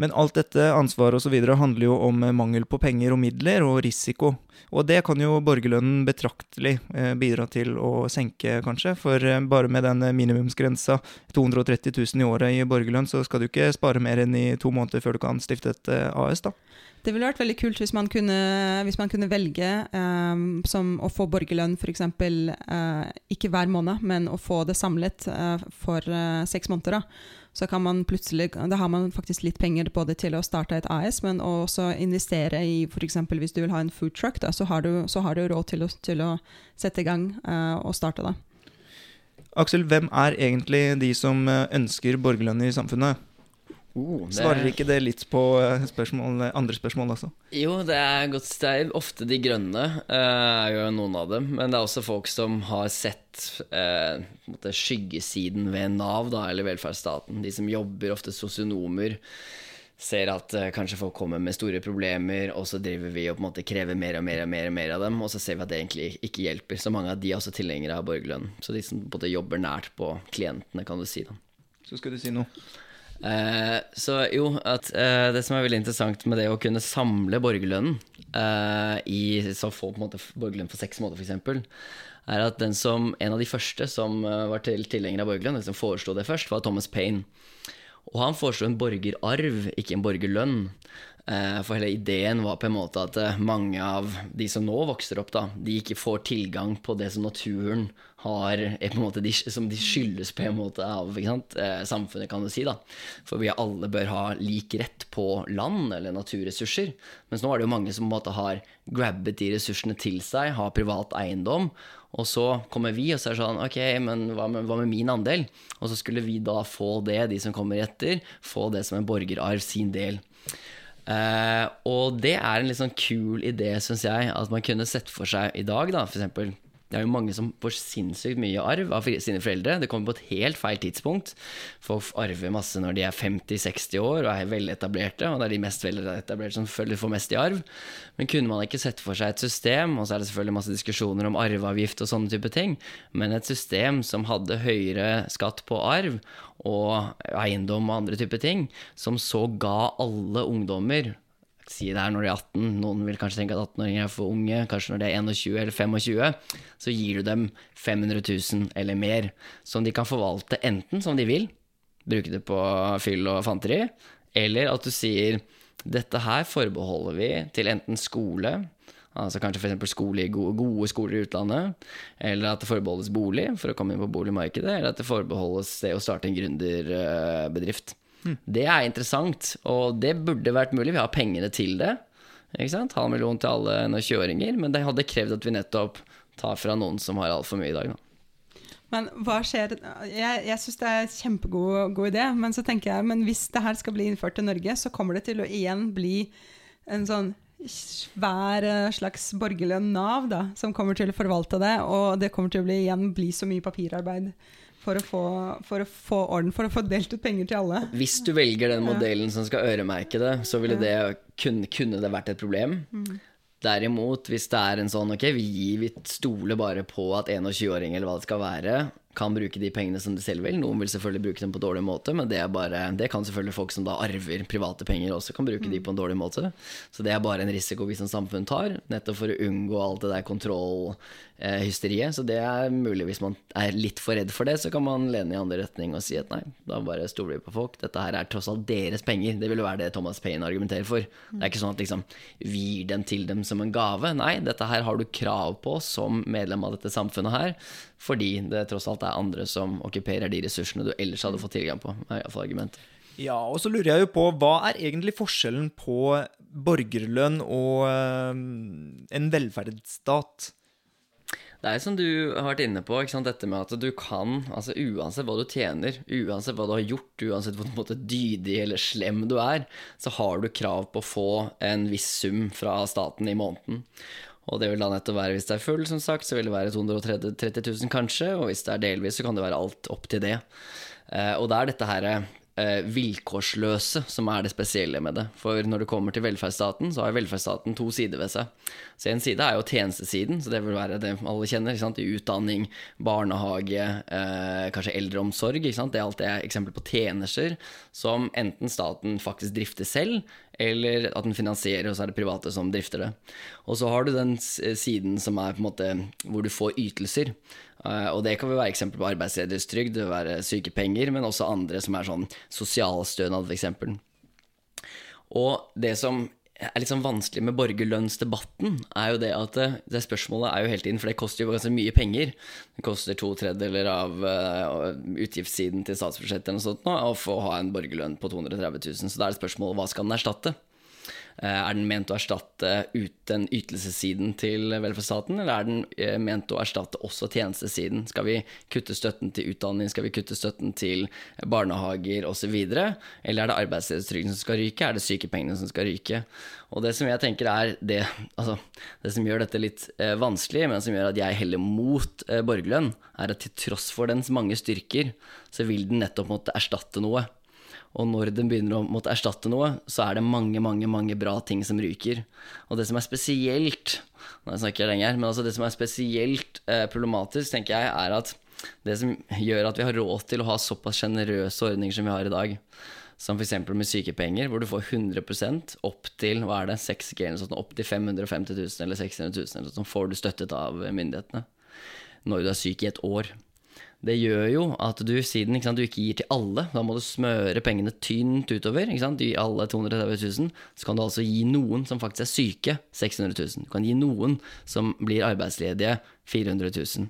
Men alt dette ansvaret osv. handler jo om mangel på penger og midler og risiko. Og det kan jo borgerlønnen betraktelig eh, bidra til å senke, kanskje. For eh, bare med den minimumsgrensa 230 000 i året i borgerlønn, så skal du ikke spare mer enn i to måneder før du kan stifte et eh, AS, da. Det ville vært veldig kult hvis man kunne, hvis man kunne velge um, som å få borgerlønn f.eks. Uh, ikke hver måned, men å få det samlet uh, for uh, seks måneder. da så kan man plutselig, da har man faktisk litt penger både til å starte et AS, men også investere i f.eks. hvis du vil ha en food truck, da, så, har du, så har du råd til å, til å sette i gang uh, og starte da. Aksel, hvem er egentlig de som eh, ønsker borgerlønn i samfunnet? Uh, det... Svarer ikke det litt på eh, spørsmål, andre spørsmål også? Jo, det er godt er ofte de grønne, uh, er jo noen av dem. Men det er også folk som har sett uh, skyggesiden ved Nav, da, eller velferdsstaten. De som jobber, ofte sosionomer. Ser at uh, kanskje folk kommer med store problemer, og så driver vi og på en måte krever mer og mer og mer, og mer av dem. Og så ser vi at det egentlig ikke hjelper. Så mange av de er også tilhengere av borgerlønn. Så de som måte jobber nært på klientene, kan du si. da Så skal du si noe. Eh, så jo, at eh, det som er veldig interessant med det å kunne samle borgerlønnen eh, i så få på en måte borgerlønn for seks måneder, f.eks., er at den som, en av de første som eh, var til, tilhenger av borgerlønn, den som foreslo det først, var Thomas Payne. Og han foreslo en borgerarv, ikke en borgerlønn. Eh, for hele ideen var på en måte at eh, mange av de som nå vokser opp, da, de ikke får tilgang på det som naturen har en måte, Som de skyldes på en måte av eh, samfunnet, kan du si. da. For vi alle bør ha lik rett på land eller naturressurser. Mens nå er det jo mange som på en måte har grabbet de ressursene til seg, har privat eiendom. Og så kommer vi, og så er sånn Ok, men hva med, hva med, min andel? Og så skulle vi da få det, de som kommer etter, få det som en borgerarv, sin del. Uh, og det er en litt sånn kul idé, syns jeg, at man kunne sett for seg i dag, da, eksempel det er jo mange som får sinnssykt mye arv av sine foreldre. Det kommer på et helt feil tidspunkt. Folk arver masse når de er 50-60 år og er veletablerte, og det er de mest veletablerte som følger får mest i arv. Men kunne man ikke sette for seg et system, og så er det selvfølgelig masse diskusjoner om arveavgift og sånne type ting, men et system som hadde høyere skatt på arv og eiendom og andre typer ting, som så ga alle ungdommer si det her når de er 18, noen vil kanskje tenke at 18-åringer er for unge, kanskje når de er 21 eller 25, så gir du dem 500 000 eller mer, som de kan forvalte enten som de vil, bruke det på fyll og fanteri, eller at du sier dette her forbeholder vi til enten skole, altså kanskje f.eks. Skole gode, skoler i utlandet, eller at det forbeholdes bolig for å komme inn på boligmarkedet, eller at det forbeholdes det å starte en gründerbedrift. Det er interessant, og det burde vært mulig. Vi har pengene til det. Ikke sant? Halv million til alle 20-åringer, men det hadde krevd at vi nettopp tar fra noen som har altfor mye i dag. Da. Men hva skjer Jeg, jeg syns det er en kjempegod god idé, men så tenker jeg men hvis det her skal bli innført til Norge, så kommer det til å igjen bli en sånn svær eh, slags borgerlønn Nav da, som kommer til å forvalte det, og det kommer til å bli, igjen bli så mye papirarbeid for å, få, for å få orden, for å få delt ut penger til alle. Hvis du velger den modellen som skal øremerke det, så ville det kunne, kunne det vært et problem. Mm. Derimot, hvis det er en sånn ok, vi, gir, vi stoler bare på at 21-åring eller hva det skal være, kan bruke de pengene som de selv vil. Noen vil selvfølgelig bruke dem på en dårlig måte, men det, er bare, det kan selvfølgelig folk som da arver private penger, også kan bruke mm. de på en dårlig måte. Så det er bare en risiko vi som samfunn tar, nettopp for å unngå alt det der kontrollhysteriet. Så det er mulig hvis man er litt for redd for det, så kan man lene i andre retning og si at nei, da bare stoler vi på folk. Dette her er tross alt deres penger. Det vil jo være det Thomas Paine argumenterer for. Det er ikke sånn at liksom vi gir dem til dem som en gave. Nei, dette her har du krav på som medlem av dette samfunnet her fordi det tross alt er andre som okkuperer de ressursene du ellers hadde fått tilgang på. er iallfall argumentet. Ja, og så lurer jeg jo på, hva er egentlig forskjellen på borgerlønn og øh, en velferdsstat? Det er som du har vært inne på, dette med at du kan, altså uansett hva du tjener, uansett hva du har gjort, uansett hvor måte, dydig eller slem du er, så har du krav på å få en viss sum fra staten i måneden. Og det vil da nettopp være hvis det er full, som sagt, så vil det være 230 000 kanskje, og hvis det er delvis, så kan det være alt opp til det. Eh, og det er dette her eh, vilkårsløse som er det spesielle med det. For når det kommer til velferdsstaten, så har velferdsstaten to sider ved seg. Så en side er jo tjenestesiden, så det vil være det alle kjenner. Utdanning, barnehage, eh, kanskje eldreomsorg. Det er alt det er eksempel på tjenester som enten staten faktisk drifter selv, eller at den finansierer, og så er det private som drifter det. Og så har du den siden som er på en måte hvor du får ytelser. Uh, og det kan være eksempel på arbeidsledighetstrygd, det være sykepenger, men også andre som er sånn sosialstønad, f.eks. Og det som er litt sånn vanskelig med borgerlønnsdebatten, er jo det at eh, det spørsmålet er jo hele tiden, for det koster jo ganske mye penger. Det koster to tredjedeler av uh, utgiftssiden til statsbudsjettet noe sånt nå, å få ha en borgerlønn på 230 000. Så da er det spørsmålet hva skal den erstatte? Eh, er den ment å erstatte ut den ytelsessiden til velferdsstaten, eller er den eh, ment å erstatte også tjenestesiden? Skal vi kutte støtten til utdanning, skal vi kutte støtten til barnehager osv.? Eller er det arbeidsledighetstrygden som skal ryke, er det sykepengene som skal ryke? Og det som jeg tenker er det, altså, det som gjør dette litt eh, vanskelig, men som gjør at jeg heller mot borgerlønn, er at til tross for dens mange styrker, så vil den nettopp måtte erstatte noe. Og når den begynner å måtte erstatte noe, så er det mange, mange mange bra ting som ryker. Og det som er spesielt Nå snakker jeg lenger, men altså det som er spesielt eh, problematisk, tenker jeg, er at det som gjør at vi har råd til å ha såpass sjenerøse ordninger som vi har i dag, som f.eks. med sykepenger, hvor du får 100% opp til hva er det, 6G eller sånt, opp til 550 000 eller 600 000 eller sånt, får du støttet av myndighetene når du er syk i et år. Det gjør jo at du, siden sant, du ikke gir til alle, da må du smøre pengene tynt utover. Ikke sant? Du alle 230 000, så kan du altså gi noen som faktisk er syke, 600 000. Du kan gi noen som blir arbeidsledige, 400 000.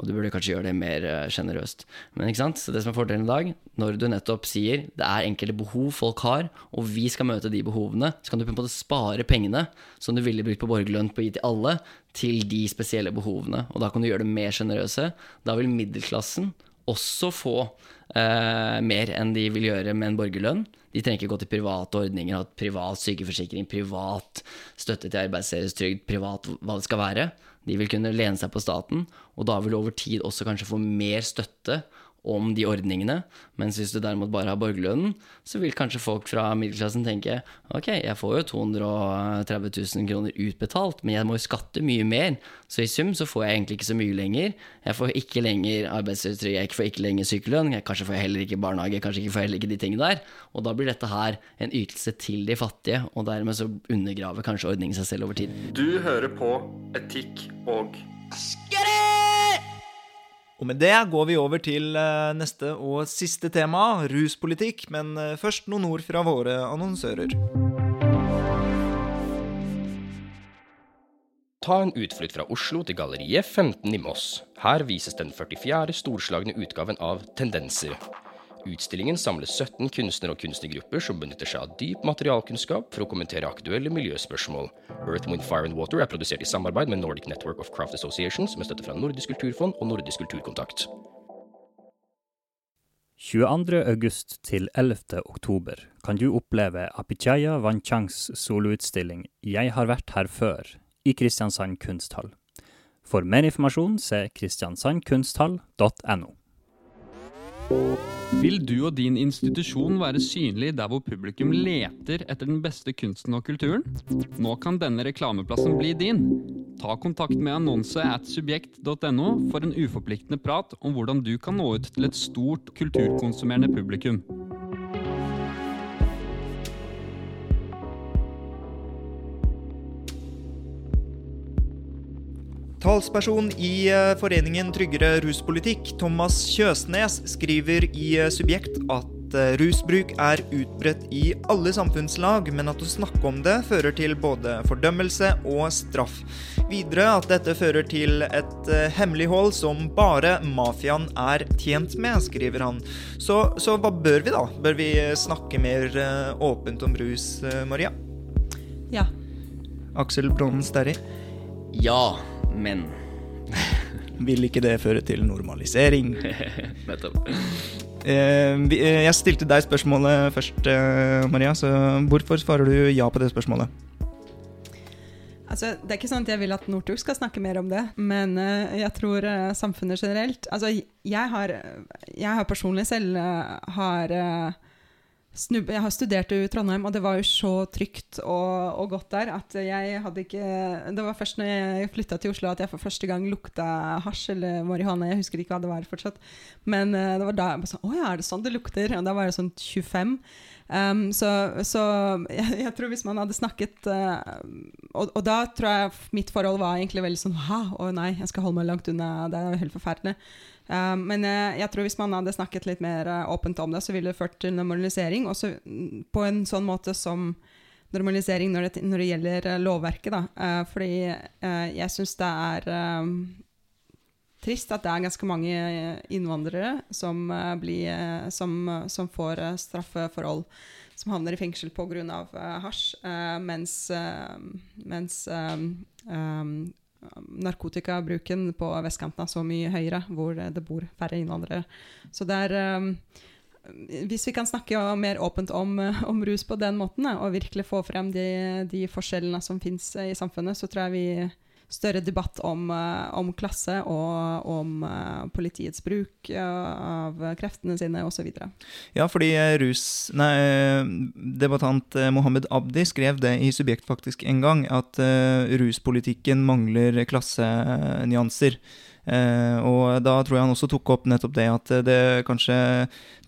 Og du burde kanskje gjøre det mer sjenerøst. Men ikke sant? Så det som er fordelen i dag, når du nettopp sier det er enkelte behov folk har, og vi skal møte de behovene, så kan du på en måte spare pengene som du ville brukt på borgerlønn på å gi til alle, til de spesielle behovene. Og da kan du gjøre det mer sjenerøse. Da vil middelklassen også få eh, mer enn de vil gjøre med en borgerlønn. De trenger ikke gå til private ordninger, ha privat sykeforsikring, privat støtte til arbeidsledighetstrygd, privat hva det skal være. De vil kunne lene seg på staten, og da vil du over tid også kanskje få mer støtte om de ordningene. Mens hvis du derimot bare har borgerlønnen, så vil kanskje folk fra middelklassen tenke ok, jeg får jo 230 000 kroner utbetalt, men jeg må jo skatte mye mer. Så i sum så får jeg egentlig ikke så mye lenger. Jeg får ikke lenger arbeidstrygd, jeg får ikke lenger sykelønn, kanskje får jeg heller ikke barnehage, kanskje ikke får jeg heller ikke de tingene der. Og da blir dette her en ytelse til de fattige, og dermed så undergraver kanskje ordningen seg selv over tid. Du hører på Etikk og Skjerre! Og med det går vi over til eh, neste og siste tema, ruspolitikk. Men eh, først noen ord fra våre annonsører. Ta en utflukt fra Oslo til Galleriet 15 i Moss. Her vises den 44. storslagne utgaven av Tendenser. Utstillingen samler 17 kunstnere og kunstnergrupper som benytter seg av dyp materialkunnskap for å kommentere aktuelle miljøspørsmål. Earth, Wind, Fire and Water er produsert i samarbeid med Nordic Network of Craft Associations med støtte fra Nordisk kulturfond og Nordisk kulturkontakt. 22. august til 11. oktober kan du oppleve Apichaya Wanchangs soloutstilling Jeg har vært her før i Kristiansand kunsthall. For mer informasjon se kristiansandkunsthall.no. Vil du og din institusjon være synlig der hvor publikum leter etter den beste kunsten og kulturen? Nå kan denne reklameplassen bli din. Ta kontakt med annonse at subjekt.no for en uforpliktende prat om hvordan du kan nå ut til et stort kulturkonsumerende publikum. Talsperson i eh, foreningen Tryggere ruspolitikk, Thomas Kjøsnes, skriver i eh, Subjekt at eh, rusbruk er utbredt i alle samfunnslag, men at å snakke om det fører til både fordømmelse og straff. Videre at dette fører til et hemmelighold som bare mafiaen er tjent med, skriver han. Så, så hva bør vi da? Bør vi snakke mer åpent om rus, Maria? Ja. Aksel Bronnen Sterri? Ja men Vil ikke det føre til normalisering? Nettopp. Eh, eh, jeg stilte deg spørsmålet først, eh, Maria. Så hvorfor svarer du ja på det spørsmålet? Altså, det er ikke sånn at jeg vil at Northug skal snakke mer om det, men jeg tror samfunnet generelt Altså, jeg har, jeg har personlig selv har Snubbe, jeg har studert i Trondheim, og det var jo så trygt og, og, godt der at jeg hadde ikke Det var først når jeg flytta til Oslo at jeg for første gang lukta hasj eller marihuana. Jeg husker ikke hva det var fortsatt. Men uh, det var da jeg bare sånn Å ja, er det sånn det lukter? Og da var jeg sånn 25. Um, så, så jeg, jeg, tror hvis man hadde snakket uh, og, og, da tror jeg mitt forhold var egentlig veldig sånn å nei, jeg skal holde meg langt unna. Det er jo helt forferdelig. Uh, men uh, jeg tror hvis man hadde snakket litt mer uh, åpent om det, så ville det ført til normalisering. Også mm, på en sånn måte som normalisering når det, når det gjelder lovverket. Da. fordi jeg syns det er trist at det er ganske mange innvandrere som, blir, som, som får straffeforhold som havner i fengsel pga. Hasj, mens, mens um, narkotikabruken på vestkanten er så mye høyere, hvor det bor færre innvandrere. Så det er um, Hvis vi kan snakke mer åpent om, om, rus på den måten, og virkelig få frem de, de forskjellene som fins i samfunnet, så tror jeg vi større debatt om, eh, om klasse og om uh, politiets bruk uh, av kreftene sine osv. Ja, fordi rus... Nei, debattant Mohammed Abdi skrev det i Subjekt faktisk en gang, at uh, ruspolitikken mangler klassenyanser. Eh, og da tror jeg han også tok opp nettopp det at det kanskje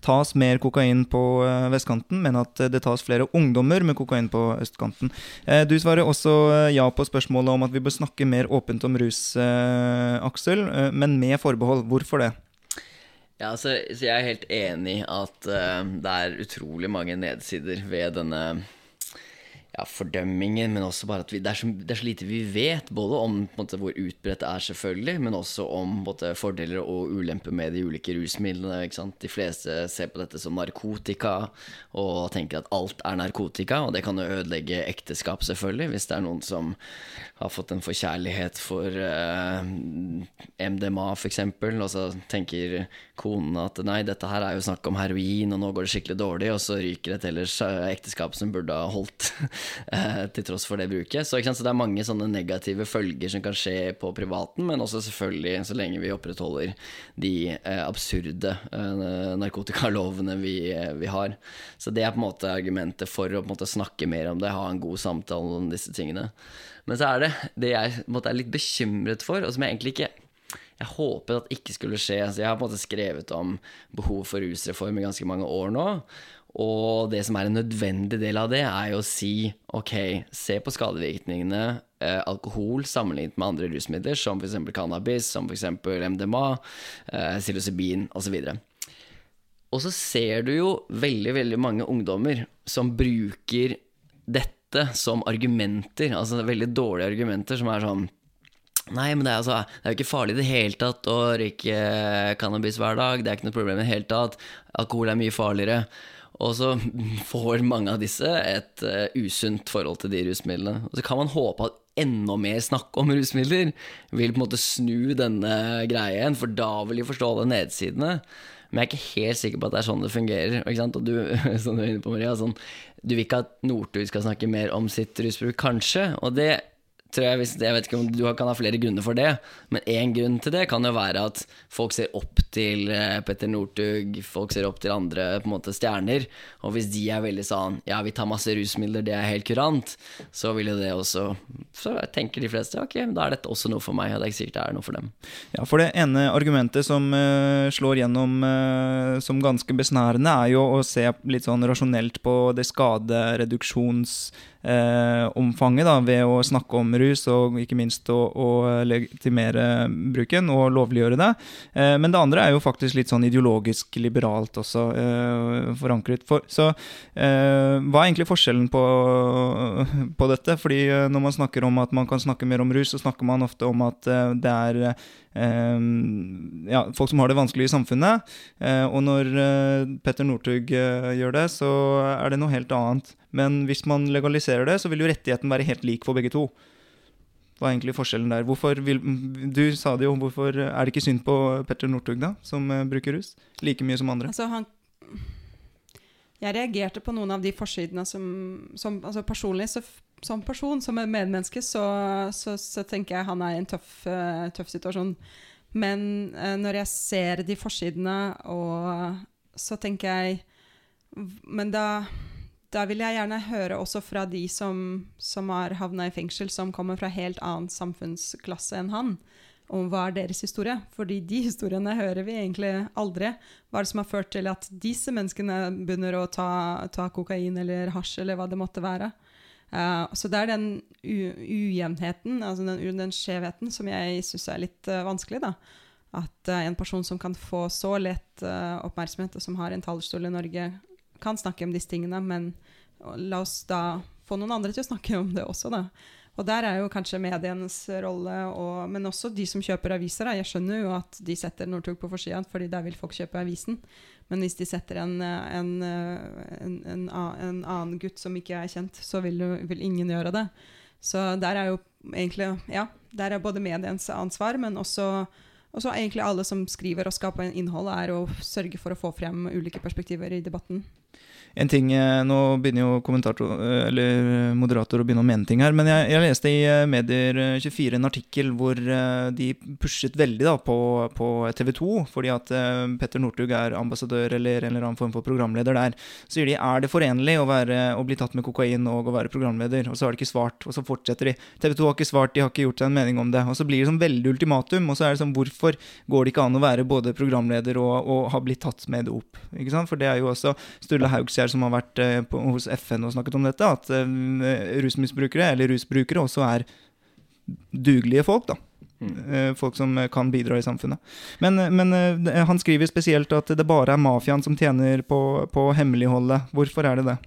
tas mer kokain på eh, vestkanten, men at det tas flere ungdommer med kokain på østkanten. Eh, du svarer også ja på spørsmålet om at vi bør snakke mer åpent om rus, Aksel, men med forbehold. Hvorfor det? Ja, så, så Jeg er helt enig i at det er utrolig mange nedsider ved denne ja, fordømmingen, men også bare at vi, det, er så, det, er så, lite vi vet. Både om måte, hvor utbredt det er, selvfølgelig, men også om måte, fordeler og ulemper med de ulike rusmidlene. De fleste ser på dette som narkotika og tenker at alt er narkotika. Og det kan jo ødelegge ekteskap, selvfølgelig, hvis det er noen som har fått en forkjærlighet for eh, MDMA, f.eks., og så tenker konen at nei, dette her er jo snakk om heroin, og nå går det skikkelig dårlig, og så ryker et ellers eh, ekteskap som burde ha holdt. Eh, til tross for det bruket. Så, så, det er mange sånne negative følger som kan skje på privaten, men også selvfølgelig så lenge vi opprettholder de eh, absurde eh, narkotikalovene vi, vi, har. Så det er på en måte argumentet for å måte, snakke mer om det, ha en god samtale om disse tingene. Men så er det det jeg måte, er litt bekymret for, og som jeg egentlig ikke jeg håper at ikke skulle skje. Altså, jeg har på en måte skrevet om behov for rusreform i ganske mange år nå. Og det som er en nødvendig del av det, er jo å si ok, se på skadevirkningene eh, alkohol sammenlignet med andre rusmidler, som f.eks. cannabis, som f.eks. MDMA, eh, psilocybin osv. Og så ser du jo veldig, veldig mange ungdommer som bruker dette som argumenter, altså veldig dårlige argumenter, som er sånn Nei, men det er, altså, det er jo ikke farlig i det hele tatt å røyke cannabis hver dag. Det er ikke noe problem i det hele tatt. Alkohol er mye farligere. Og så får mange av disse et uh, usunt forhold til de rusmidlene. Og så kan man håpe at enda mer snakk om rusmidler vil på en måte snu denne greien, for da vil de forstå alle nedsidene. Men jeg er ikke helt sikker på at det er sånn det fungerer. Ikke sant? Og du, som du er inne på, Maria, sånn, du vil ikke at Northug skal snakke mer om sitt rusbruk, kanskje? Og det tror jeg, hvis, jeg vet ikke om du kan ha flere grunner for det, men én grunn til det kan jo være at folk ser opp til eh, Petter Northug, folk ser opp til andre på en måte stjerner, og hvis de er veldig sånn ja, vi tar masse rusmidler, det er helt kurant, så vil jo det også Så tenker de fleste ok, da er dette også noe for meg, og det er ikke sikkert det er noe for dem. Ja, for det ene argumentet som uh, slår gjennom uh, som ganske besnærende, er jo å se litt sånn rasjonelt på det skadereduksjons eh, omfanget da, ved å snakke om rus, og ikke minst å, å legitimere bruken og lovliggjøre det. Eh, men det andre er jo faktisk litt sånn ideologisk liberalt også eh, forankret. For, så eh, hva er egentlig forskjellen på, på dette? Fordi eh, når man snakker om at man kan snakke mer om rus, så snakker man ofte om at eh, det er ja, folk som har det vanskelig i samfunnet. Eh, og når eh, Petter Northug eh, gjør det, så er det noe helt annet. Men hvis man legaliserer det, så vil jo rettigheten være helt lik for begge to. Hva er egentlig forskjellen der? Vil, du sa det jo, hvorfor er det ikke synd på Petter Northug, da, som bruker rus? Like mye som andre? Altså, han jeg reagerte på noen av de forsidene som, som altså Personlig så som person, som en medmenneske, så, så, så, tenker jeg han er i en tøff, uh, tøff situasjon. Men uh, når jeg ser de forsidene, og så tenker jeg Men da, da vil jeg gjerne høre også fra de som, som har havna i fengsel, som kommer fra helt annen samfunnsklasse enn han, om hva er deres historie. Fordi de historiene hører vi egentlig aldri. Hva er det som har ført til at disse menneskene begynner å ta, ta kokain eller hasj, eller hva det måtte være. Uh, så det er den ujevnheten, altså den, den skjevheten, som jeg syns er litt uh, vanskelig. da. At uh, en person som kan få så lett oppmerksomhet, og som har en talerstol i Norge, kan snakke om disse tingene, men la oss da få noen andre til å snakke om det også, da. Og der er jo kanskje medienes rolle, og, men også de som kjøper aviser. Da. Jeg skjønner jo at de setter Northug på forsida, fordi der vil folk kjøpe avisen. Men hvis de setter en, en, en, en, annen gutt som ikke er kjent, så vil, vil, ingen gjøre det. Så der er jo egentlig Ja, der er både mediens ansvar, men også, også egentlig alle som skriver og skaper innhold, er å sørge for å få frem ulike perspektiver i debatten en ting eh, Nå begynner jo kommentator, eh, eller moderator å begynne å mene ting her, men jeg, jeg leste i eh, Medier24 en artikkel hvor de pushet veldig da på, på TV 2, fordi at Petter Northug er ambassadør eller en eller annen form for programleder der. Så sier de er det forenlig å, være, å bli tatt med kokain og å være programleder, og så har de ikke svart, og så fortsetter de. TV 2 har ikke svart, de har ikke gjort seg en mening om det. Og så blir det sånn veldig ultimatum, og så er det sånn hvorfor går det ikke an å være både programleder og, og ha blitt tatt med dop? Ikke sant? For det er jo også Sturle Haugs Solskjær som har vært eh, på, hos FN og snakket om dette, at eh, rusmisbrukere, eller rusbrukere, også er dugelige folk. da. Mm. Eh, folk som kan bidra i samfunnet. Men, men, han skriver spesielt at det bare er mafiaen som tjener på, på hemmeligholdet. Hvorfor er det det?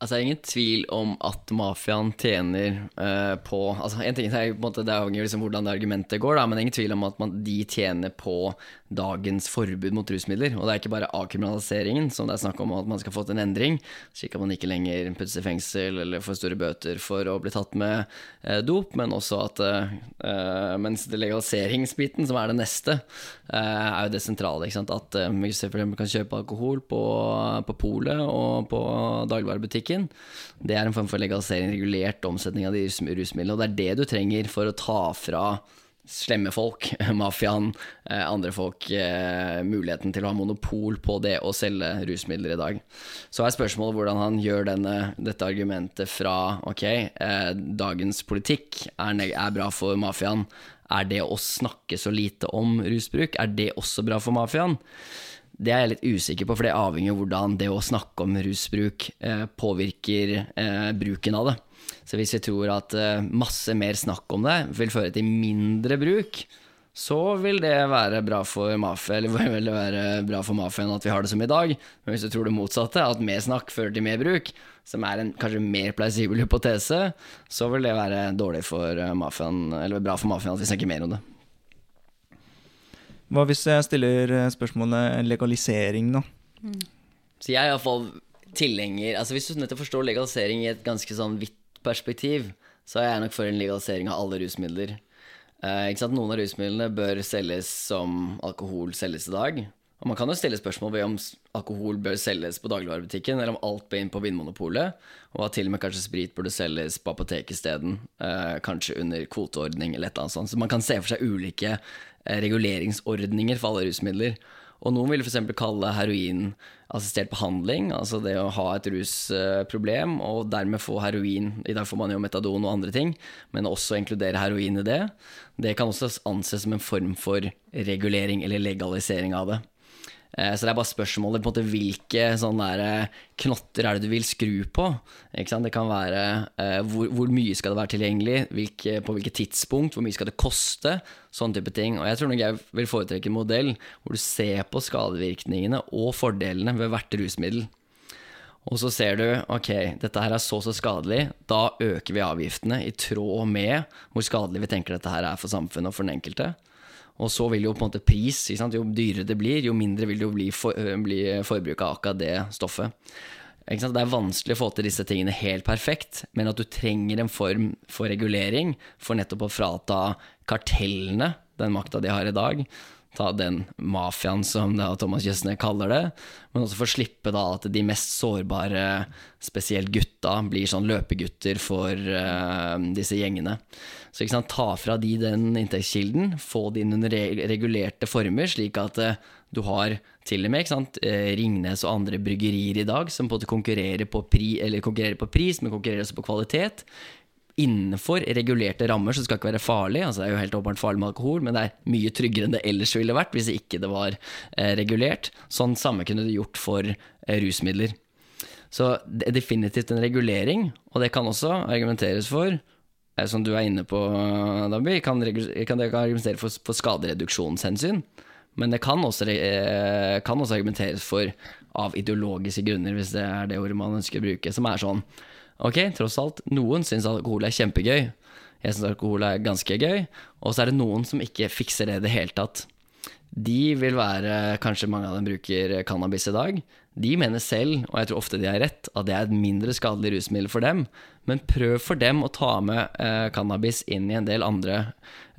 Altså, Det er ingen tvil om at mafiaen tjener uh, på altså, en ting er en måte, Det avhenger liksom hvordan det argumentet går, da, men det er ingen tvil om at man, de tjener på dagens forbud mot rusmidler. Og det er ikke bare avkriminaliseringen som det er snakk om at man skal få til en endring, slik at man ikke lenger puttes i fengsel eller får store bøter for å bli tatt med uh, dop, men også at uh, Mens legaliseringsbiten, som er det neste, er jo det sentrale. ikke sant? At vi f.eks. kan kjøpe alkohol på, på polet og på dagligvarebutikken butikken, det er en form for legalisering, regulert omsetning av de rusmidlene. Og det er det du trenger for å ta fra slemme folk, mafiaen, eh, andre folk, eh, muligheten til å ha monopol på det å selge rusmidler i dag. Så er spørsmålet hvordan han gjør denne, dette argumentet fra ok, eh, dagens politikk er, er bra for mafiaen. Er det å snakke så lite om rusbruk, er det også bra for mafiaen? Det er jeg litt usikker på, for det avhenger av hvordan det å snakke om rusbruk eh, påvirker eh, bruken av det. Så hvis vi tror at eh, masse mer snakk om det vil føre til mindre bruk, så vil det være bra for mafia, eller vil det være bra for mafiaen at vi har det som i dag. Men hvis du tror det motsatte, at mer snakk fører til mer bruk, som er en kanskje mer plausibel hypotese, så vil det være dårlig for mafiaen, eller bra for mafiaen at vi snakker mer om det. Hva hvis jeg stiller eh, spørsmålet legalisering, nå? Mm. Så jeg er iallfall tilhenger Altså Hvis du nettopp forstår legalisering i et ganske sånn vidt perspektiv, så er jeg nok for en legalisering av alle rusmidler. Eh, ikke sant? Noen av rusmidlene bør selges som alkohol selges i dag. Og man kan jo stille spørsmål ved om alkohol bør selges på dagligvarebutikken, eller om alt bør inn på Vinmonopolet, og at til og med kanskje sprit burde selges på apoteket isteden, eh, kanskje under kvoteordning eller et eller annet sånt. Så man kan se for seg ulike eh, reguleringsordninger for alle rusmidler. Og noen vil f.eks. kalle heroin assistert behandling, altså det å ha et rusproblem og dermed få heroin I dag får man jo metadon og andre ting, men også inkludere heroin i det. Det kan også anses som en form for regulering eller legalisering av det. Eh, Så det er bare spørsmålet på en måte hvilke sånne eh, knotter er det du vil skru på. Det kan være eh, hvor, hvor mye skal det være tilgjengelig, hvilke, på hvilket tidspunkt, hvor mye skal det koste, Sånne type ting. Og jeg tror nok jeg vil foretrekke en modell hvor du ser på skadevirkningene og fordelene ved hvert rusmiddel. Og så ser du ok, dette her er så så skadelig, da øker vi avgiftene i tråd med hvor skadelig vi tenker dette her er for samfunnet og for den enkelte. Og så vil jo på en måte pris, jo dyrere det blir, jo mindre vil det jo bli, for, øh, bli forbruket av akkurat det stoffet. Det er vanskelig å få til disse tingene helt perfekt, men at du trenger en form for regulering for nettopp å frata kartellene den makta de har i dag. Ta den mafiaen som Thomas Jøsne kaller det, men også for å slippe da at de mest sårbare, spesielt gutta, blir sånn løpegutter for uh, disse gjengene. Så sant, ta fra de den inntektskilden, få det inn under regulerte former, slik at eh, du har til og med sant, eh, Ringnes og andre bryggerier i dag som på konkurrerer på, pri, konkurrerer på pris, men konkurrerer også på kvalitet. Innenfor regulerte rammer så skal det ikke være farlig. altså Det er jo helt åpenbart farlig med alkohol, men det er mye tryggere enn det ellers ville vært hvis ikke det var eh, regulert. Sånn samme kunne du gjort for rusmidler. Så det er definitivt en regulering, og det kan også argumenteres for som du er inne på, Dabby, kan, kan argumentere for, for skadereduksjonshensyn. Men det kan også, eh, kan også argumenteres for av ideologiske grunner, hvis det er det ordet man ønsker å bruke, som er sånn Ok, tross alt, noen syns alkohol er kjempegøy. Jeg syns alkohol er ganske gøy. Og så er det noen som ikke fikser det i det hele tatt. De vil være, kanskje mange av dem bruker cannabis i dag. De mener selv, og jeg tror ofte de har rett, at det er et mindre skadelig rusmiddel for dem. Men prøv for dem å ta med eh, cannabis inn i en del andre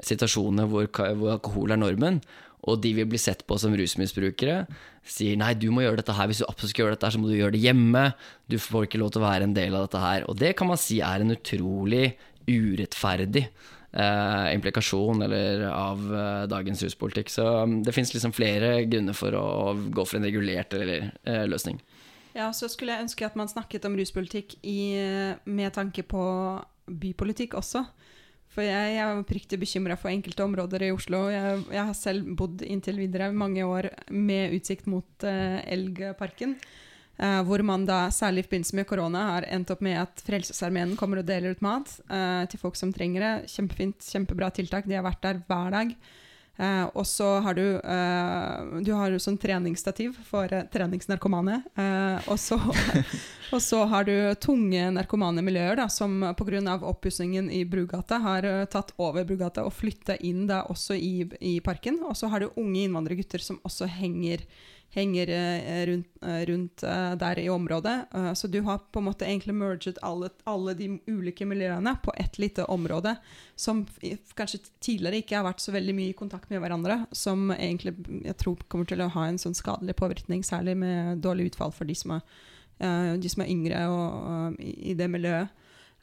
situasjoner hvor, hvor alkohol er normen. Og de vil bli sett på som rusmisbrukere. Sier nei, du må gjøre dette her. Hvis du absolutt skal gjøre dette, her, så må du gjøre det hjemme. Du får ikke lov til å være en del av dette her. Og det kan man si er en utrolig urettferdig eh, implikasjon eller av eh, dagens ruspolitikk. Så um, det fins liksom flere grunner for å gå for en regulert eller, eh, løsning. Ja, så skulle jeg ønske at man snakket om ruspolitikk i, med tanke på bypolitikk også. For jeg, jeg er oppriktig bekymra for enkelte områder i Oslo. Jeg, jeg har selv bodd inntil videre mange år med utsikt mot eh, Elgparken. Eh, hvor man da, særlig i forbindelse med korona, har endt opp med at Frelsesarmeen kommer og deler ut mat uh, til folk som trenger det. Kjempefint, kjempebra tiltak. De har vært der hver dag. Uh, og så har du uh, Du har sånn treningsstativ for uh, treningsnarkomane. Og, så, og så har du tunge narkomane miljøer da, som pga. oppussingen i Brugata har tatt over Brugata og flytta inn da også i, i parken. Og så har du unge innvandrergutter som også henger, henger eh, rundt, eh, rundt eh, der i området. Så du har på en måte egentlig merget alle, alle de ulike miljøene på ett lite område som kanskje tidligere ikke har vært så veldig mye i kontakt med hverandre, som egentlig jeg tror kommer til å ha en sånn skadelig påvirkning, særlig med dårlig utfall for de som er, de som er yngre og, og, i, det miljøet.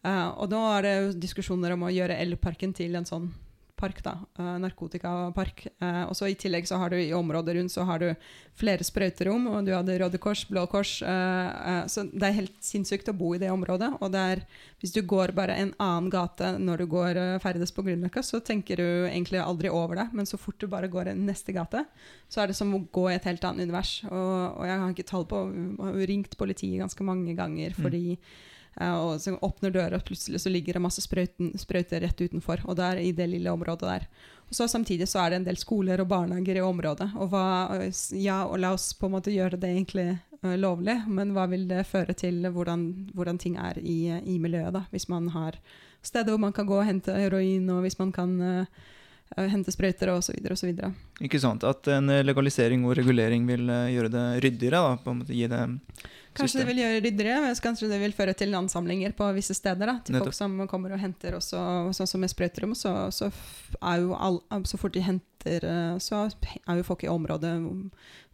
Og nå er det diskusjoner om å gjøre elparken til en sånn park, da. eh, narkotikapark. Eh, og så I tillegg så har du i området rundt så har du flere sprøyterom, og du hadde Røde Kors, Blå Kors. eh, så det er helt sinnssykt å bo i det området. Og det er, hvis du går bare en annen gate når du går ferdes på Grünerløkka, så tenker du egentlig aldri over det. Men så fort du bare går en neste gate, så er det som å gå i et helt annet univers. Og, og jeg har ikke tall på Jeg har ringt politiet ganske mange ganger fordi Eh, og så åpner døra, og plutselig så ligger det masse sprøyten, sprøyter rett utenfor. Og der i det lille området der. Og så Samtidig så er det en del skoler og barnehager i området. Og hva, ja, og la oss på en måte gjøre det egentlig eh, lovlig, men hva vil det føre til hvordan, hvordan ting er i, i miljøet, da? Hvis man har steder hvor man kan gå og hente heroin, og hvis man kan eh, hente sprøyter osv. osv. Ikke sant. At en legalisering og regulering vil gjøre det ryddigere? da, på en måte gi det Kanskje det vil gjøre ryddigere, men kanskje det vil føre til ansamlinger på visse steder. Da, til Nettopp. folk som kommer og henter også, sånn som med sprøyterom. Så, så, er jo all, så fort de henter, eh, så er jo folk i området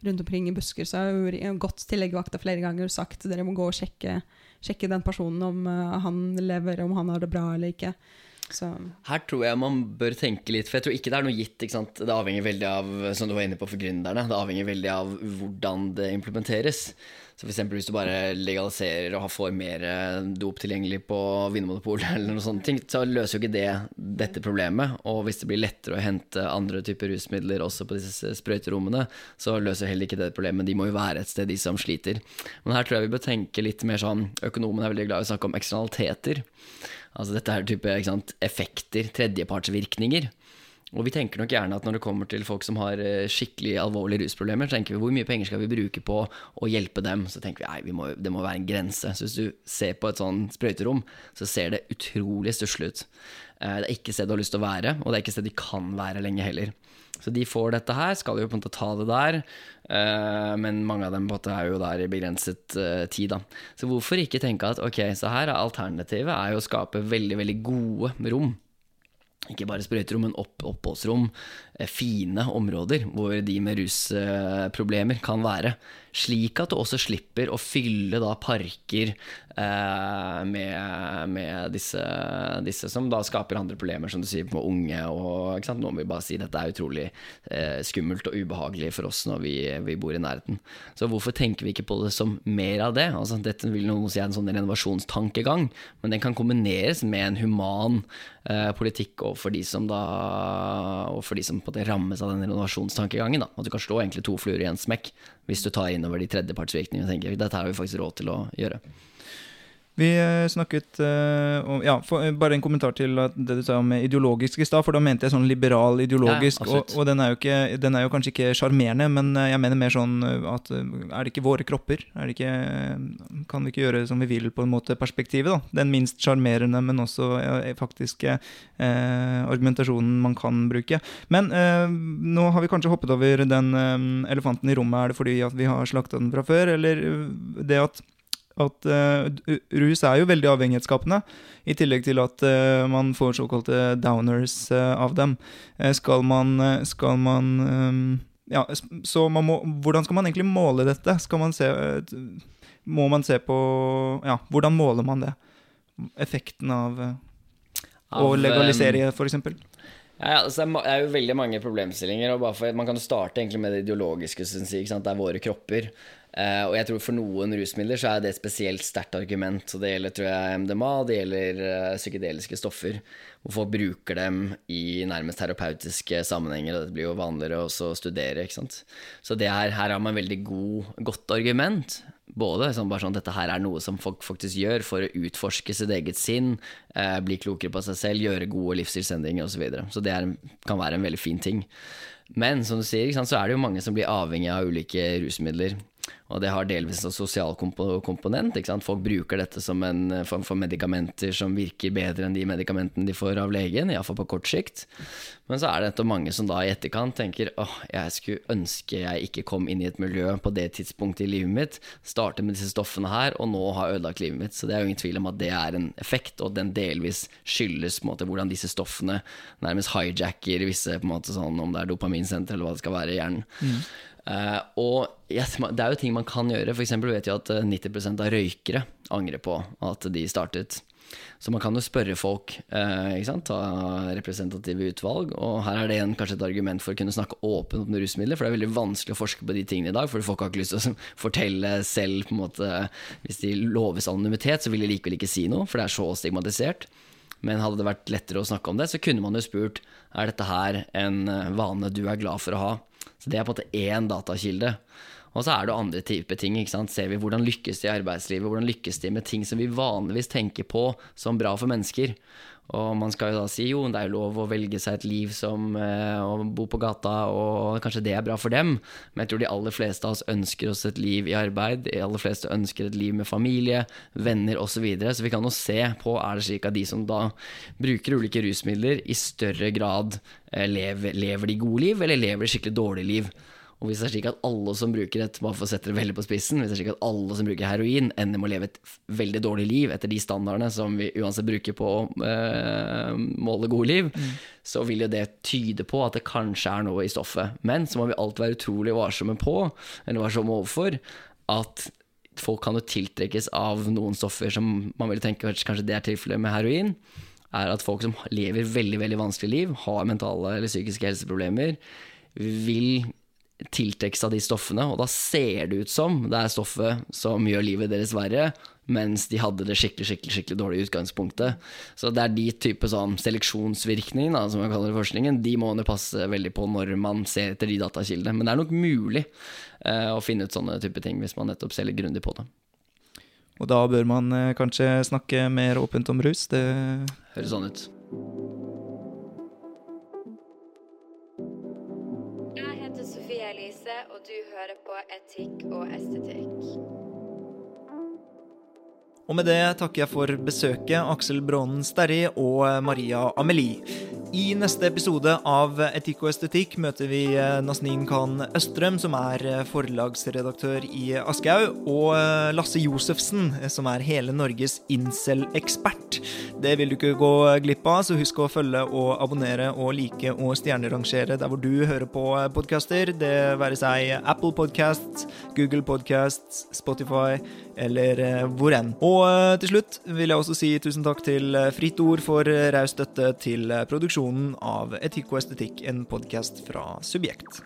rundt omkring i busker. Så har jo gått til legevakta flere ganger og sagt dere må gå og sjekke, sjekke den personen om han lever, om han har det bra eller ikke. Så. Her tror jeg man bør tenke litt, for jeg tror ikke det er noe gitt. Det avhenger veldig av som du var inne på for gründerne, det avhenger veldig av hvordan det implementeres. Så f.eks. hvis du bare legaliserer og får mer eh, dop tilgjengelig på Vinmonopolet, eller noe sånt, så løser jo ikke det dette problemet. Og hvis det blir lettere å hente andre typer rusmidler også på disse sprøyterommene, så løser heller ikke det problemet. De må jo være et sted, de som sliter. Men her tror jeg vi bør tenke litt mer sånn Økonomene er veldig glad i å snakke om eksternaliteter. Altså dette er type sant, effekter, tredjepartsvirkninger. Og vi tenker nok gjerne at når det kommer til folk som har eh, skikkelig alvorlige rusproblemer, så tenker vi hvor mye penger skal vi bruke på å hjelpe dem? Så tenker vi nei, vi må, det må være en grense. Så hvis du ser på et sånn sprøyterom, så ser det utrolig stusslig ut. Eh, det er ikke sted du har lyst til å være, og det er ikke sted de kan være lenge heller. Så de får dette her, skal jo på en måte ta det der, eh, men mange av dem på en måte er jo der i begrenset tid. da. Så hvorfor ikke tenke at ok, så her er alternativet er jo å skape veldig, veldig gode rom ikke bare sprøyterom, men opp, oppholdsrom, eh, fine områder hvor de med rusproblemer kan være. Slik at du også slipper å fylle da parker eh, med, med disse, disse, som da skaper andre problemer, som du sier, med unge. og sant? Noen vil bare si at dette er utrolig eh, skummelt og ubehagelig for oss når vi, vi, bor i nærheten. Så hvorfor tenker vi ikke på det som mer av det? Altså, dette vil noen si er en sånn renovasjonstankegang, men den kan kombineres med en human eh, politikk overfor de som da overfor de som på at det rammes av den renovasjonstankegangen. Da. At du kan slå egentlig to fluer i en smekk hvis du tar inn over de tredjepartsvirkningene og tenker dette har vi faktisk råd til å gjøre. Vi eh, snakket uh, om Ja, for, eh, bare en kommentar til det du sa om ideologisk i stad. For da mente jeg sånn liberal ideologisk, ja, og, og den, er ikke, den, er jo kanskje ikke sjarmerende, men jeg mener mer sånn at er det ikke våre kropper? Er det ikke, kan vi ikke gjøre som vi vil, på en måte, perspektivet? da? Den minst sjarmerende, men også ja, faktisk eh, argumentasjonen man kan bruke. Men eh, nå har vi kanskje hoppet over den eh, elefanten i rommet. Er det fordi at vi har slakta den fra før, eller det at at uh, rus er jo veldig avhengighetsskapende, i tillegg til at uh, man får såkalte downers uh, av dem. skal man, skal man um, Ja, så man må, hvordan skal man egentlig måle dette? Skal man se Må man se på Ja, hvordan måler man det? Effekten av, av å legalisere, f.eks.? Ja, altså det er jo veldig mange problemstillinger. og for, Man kan jo starte egentlig med det ideologiske. Synes jeg, det er våre kropper. Uh, og jeg tror for noen rusmidler så er det et spesielt sterkt argument. Og det gjelder tror jeg MDMA, det gjelder uh, psykedeliske stoffer. Hvor folk bruker dem i nærmest terapeutiske sammenhenger. Og det blir jo vanligere å studere. ikke sant? Så det her, her har man veldig god, godt argument. Både sånn, bare sånn dette her er noe som folk faktisk gjør for å utforske sitt eget sinn, uh, bli klokere på seg selv, gjøre gode livsstilsendringer osv. Så, videre. så det er, kan være en veldig fin ting. Men som du sier, så er det jo mange som blir avhengig av ulike rusmidler. Og det har delvis en sosial komponent. Folk bruker dette som en eh, form for medikamenter som virker bedre enn de medikamentene de får av legen, iallfall på kort sikt. Men så er det mange som da i etterkant tenker åh, jeg skulle ønske jeg ikke kom inn i et miljø på det tidspunktet i livet mitt, starte med disse stoffene her, og nå har ødelagt livet mitt. Så det er jo ingen tvil om at det er en effekt, og den delvis skyldes på en måte hvordan disse stoffene nærmest hijacker visse på en måte sånn, om det er dopaminsenter eller hva det skal være i hjernen. Mm. Uh, og yes, det er jo ting man kan gjøre. F.eks. vet vi at 90 eh, av røykere angrer på at de startet. Så man kan jo spørre folk, uh, ta representative utvalg. Og her er det en, kanskje et argument for å kunne snakke åpent om rusmidler. For det er veldig vanskelig å forske på de tingene i dag. For folk har ikke lyst til å fortelle selv. måte Hvis de loves anonymitet, så vil de likevel ikke si noe, for det er så stigmatisert. Men hadde det vært lettere å snakke om det, så kunne man jo spurt er dette her en vane du er glad for å ha. Så det er på en måte én datakilde. Og så er det andre typer ting. ikke sant? Ser vi hvordan lykkes de i arbeidslivet? Hvordan lykkes de med ting som vi vanligvis tenker på som bra for mennesker? Og man skal jo da si jo, det er jo lov å velge seg et liv som eh, å bo på gata, og kanskje det er bra for dem, men jeg tror de aller fleste av oss ønsker oss et liv i arbeid. De aller fleste ønsker et liv med familie, venner osv. Så, videre. så vi kan jo se på er det slik at de som da bruker ulike rusmidler, i større grad eh, lever, lever de gode liv, eller lever de skikkelig dårlige liv. Og hvis det er slik at alle som bruker et bare for å sette det veldig på spissen, hvis det er slik at alle som bruker heroin, ender med å leve et veldig dårlig liv etter de standardene som vi uansett bruker på å øh, måle gode liv, mm. så vil jo det tyde på at det kanskje er noe i stoffet. Men så må vi alltid være utrolig varsomme på, eller varsomme overfor, at folk kan jo tiltrekkes av noen stoffer som man ville tenke kanskje det er tilfellet med heroin er at folk som lever veldig veldig vanskelig liv, har mentale eller psykiske helseproblemer, vil tiltrekkes av de stoffene, og da ser det ut som det er stoffet som gjør livet deres verre, mens de hadde det skikkelig skikkelig, skikkelig dårlige utgangspunktet. Så det er de type sånn seleksjonsvirkning, da, som man kaller det i forskningen, de må man passe veldig på når man ser etter de datakildene. Men det er nok mulig eh, å finne ut sånne type ting hvis man nettopp ser litt grundig på det. Og da bør man eh, kanskje snakke mer åpent om rus? Det høres sånn ut. Hører på Etikk og estetikk. Og med det takker jeg for besøket, Aksel Brånen Sterri og Maria Amelie. I neste episode av Etikk og estetikk møter vi Nasneen Khan Østrøm, som er eh, forlagsredaktør i Aschehoug, og eh, Lasse Josefsen, som er hele Norges incel-ekspert. Det vil du ikke gå glipp av, så husk å følge og abonnere og like og stjernerangere der hvor du hører på podkaster, det være seg Apple Podcasts, Google Podcasts, Spotify eller hvor enn. Og til slutt vil jeg også si tusen takk til Fritt Ord for raus støtte til produksjonen av Etikk og estetikk, en podkast fra Subjekt.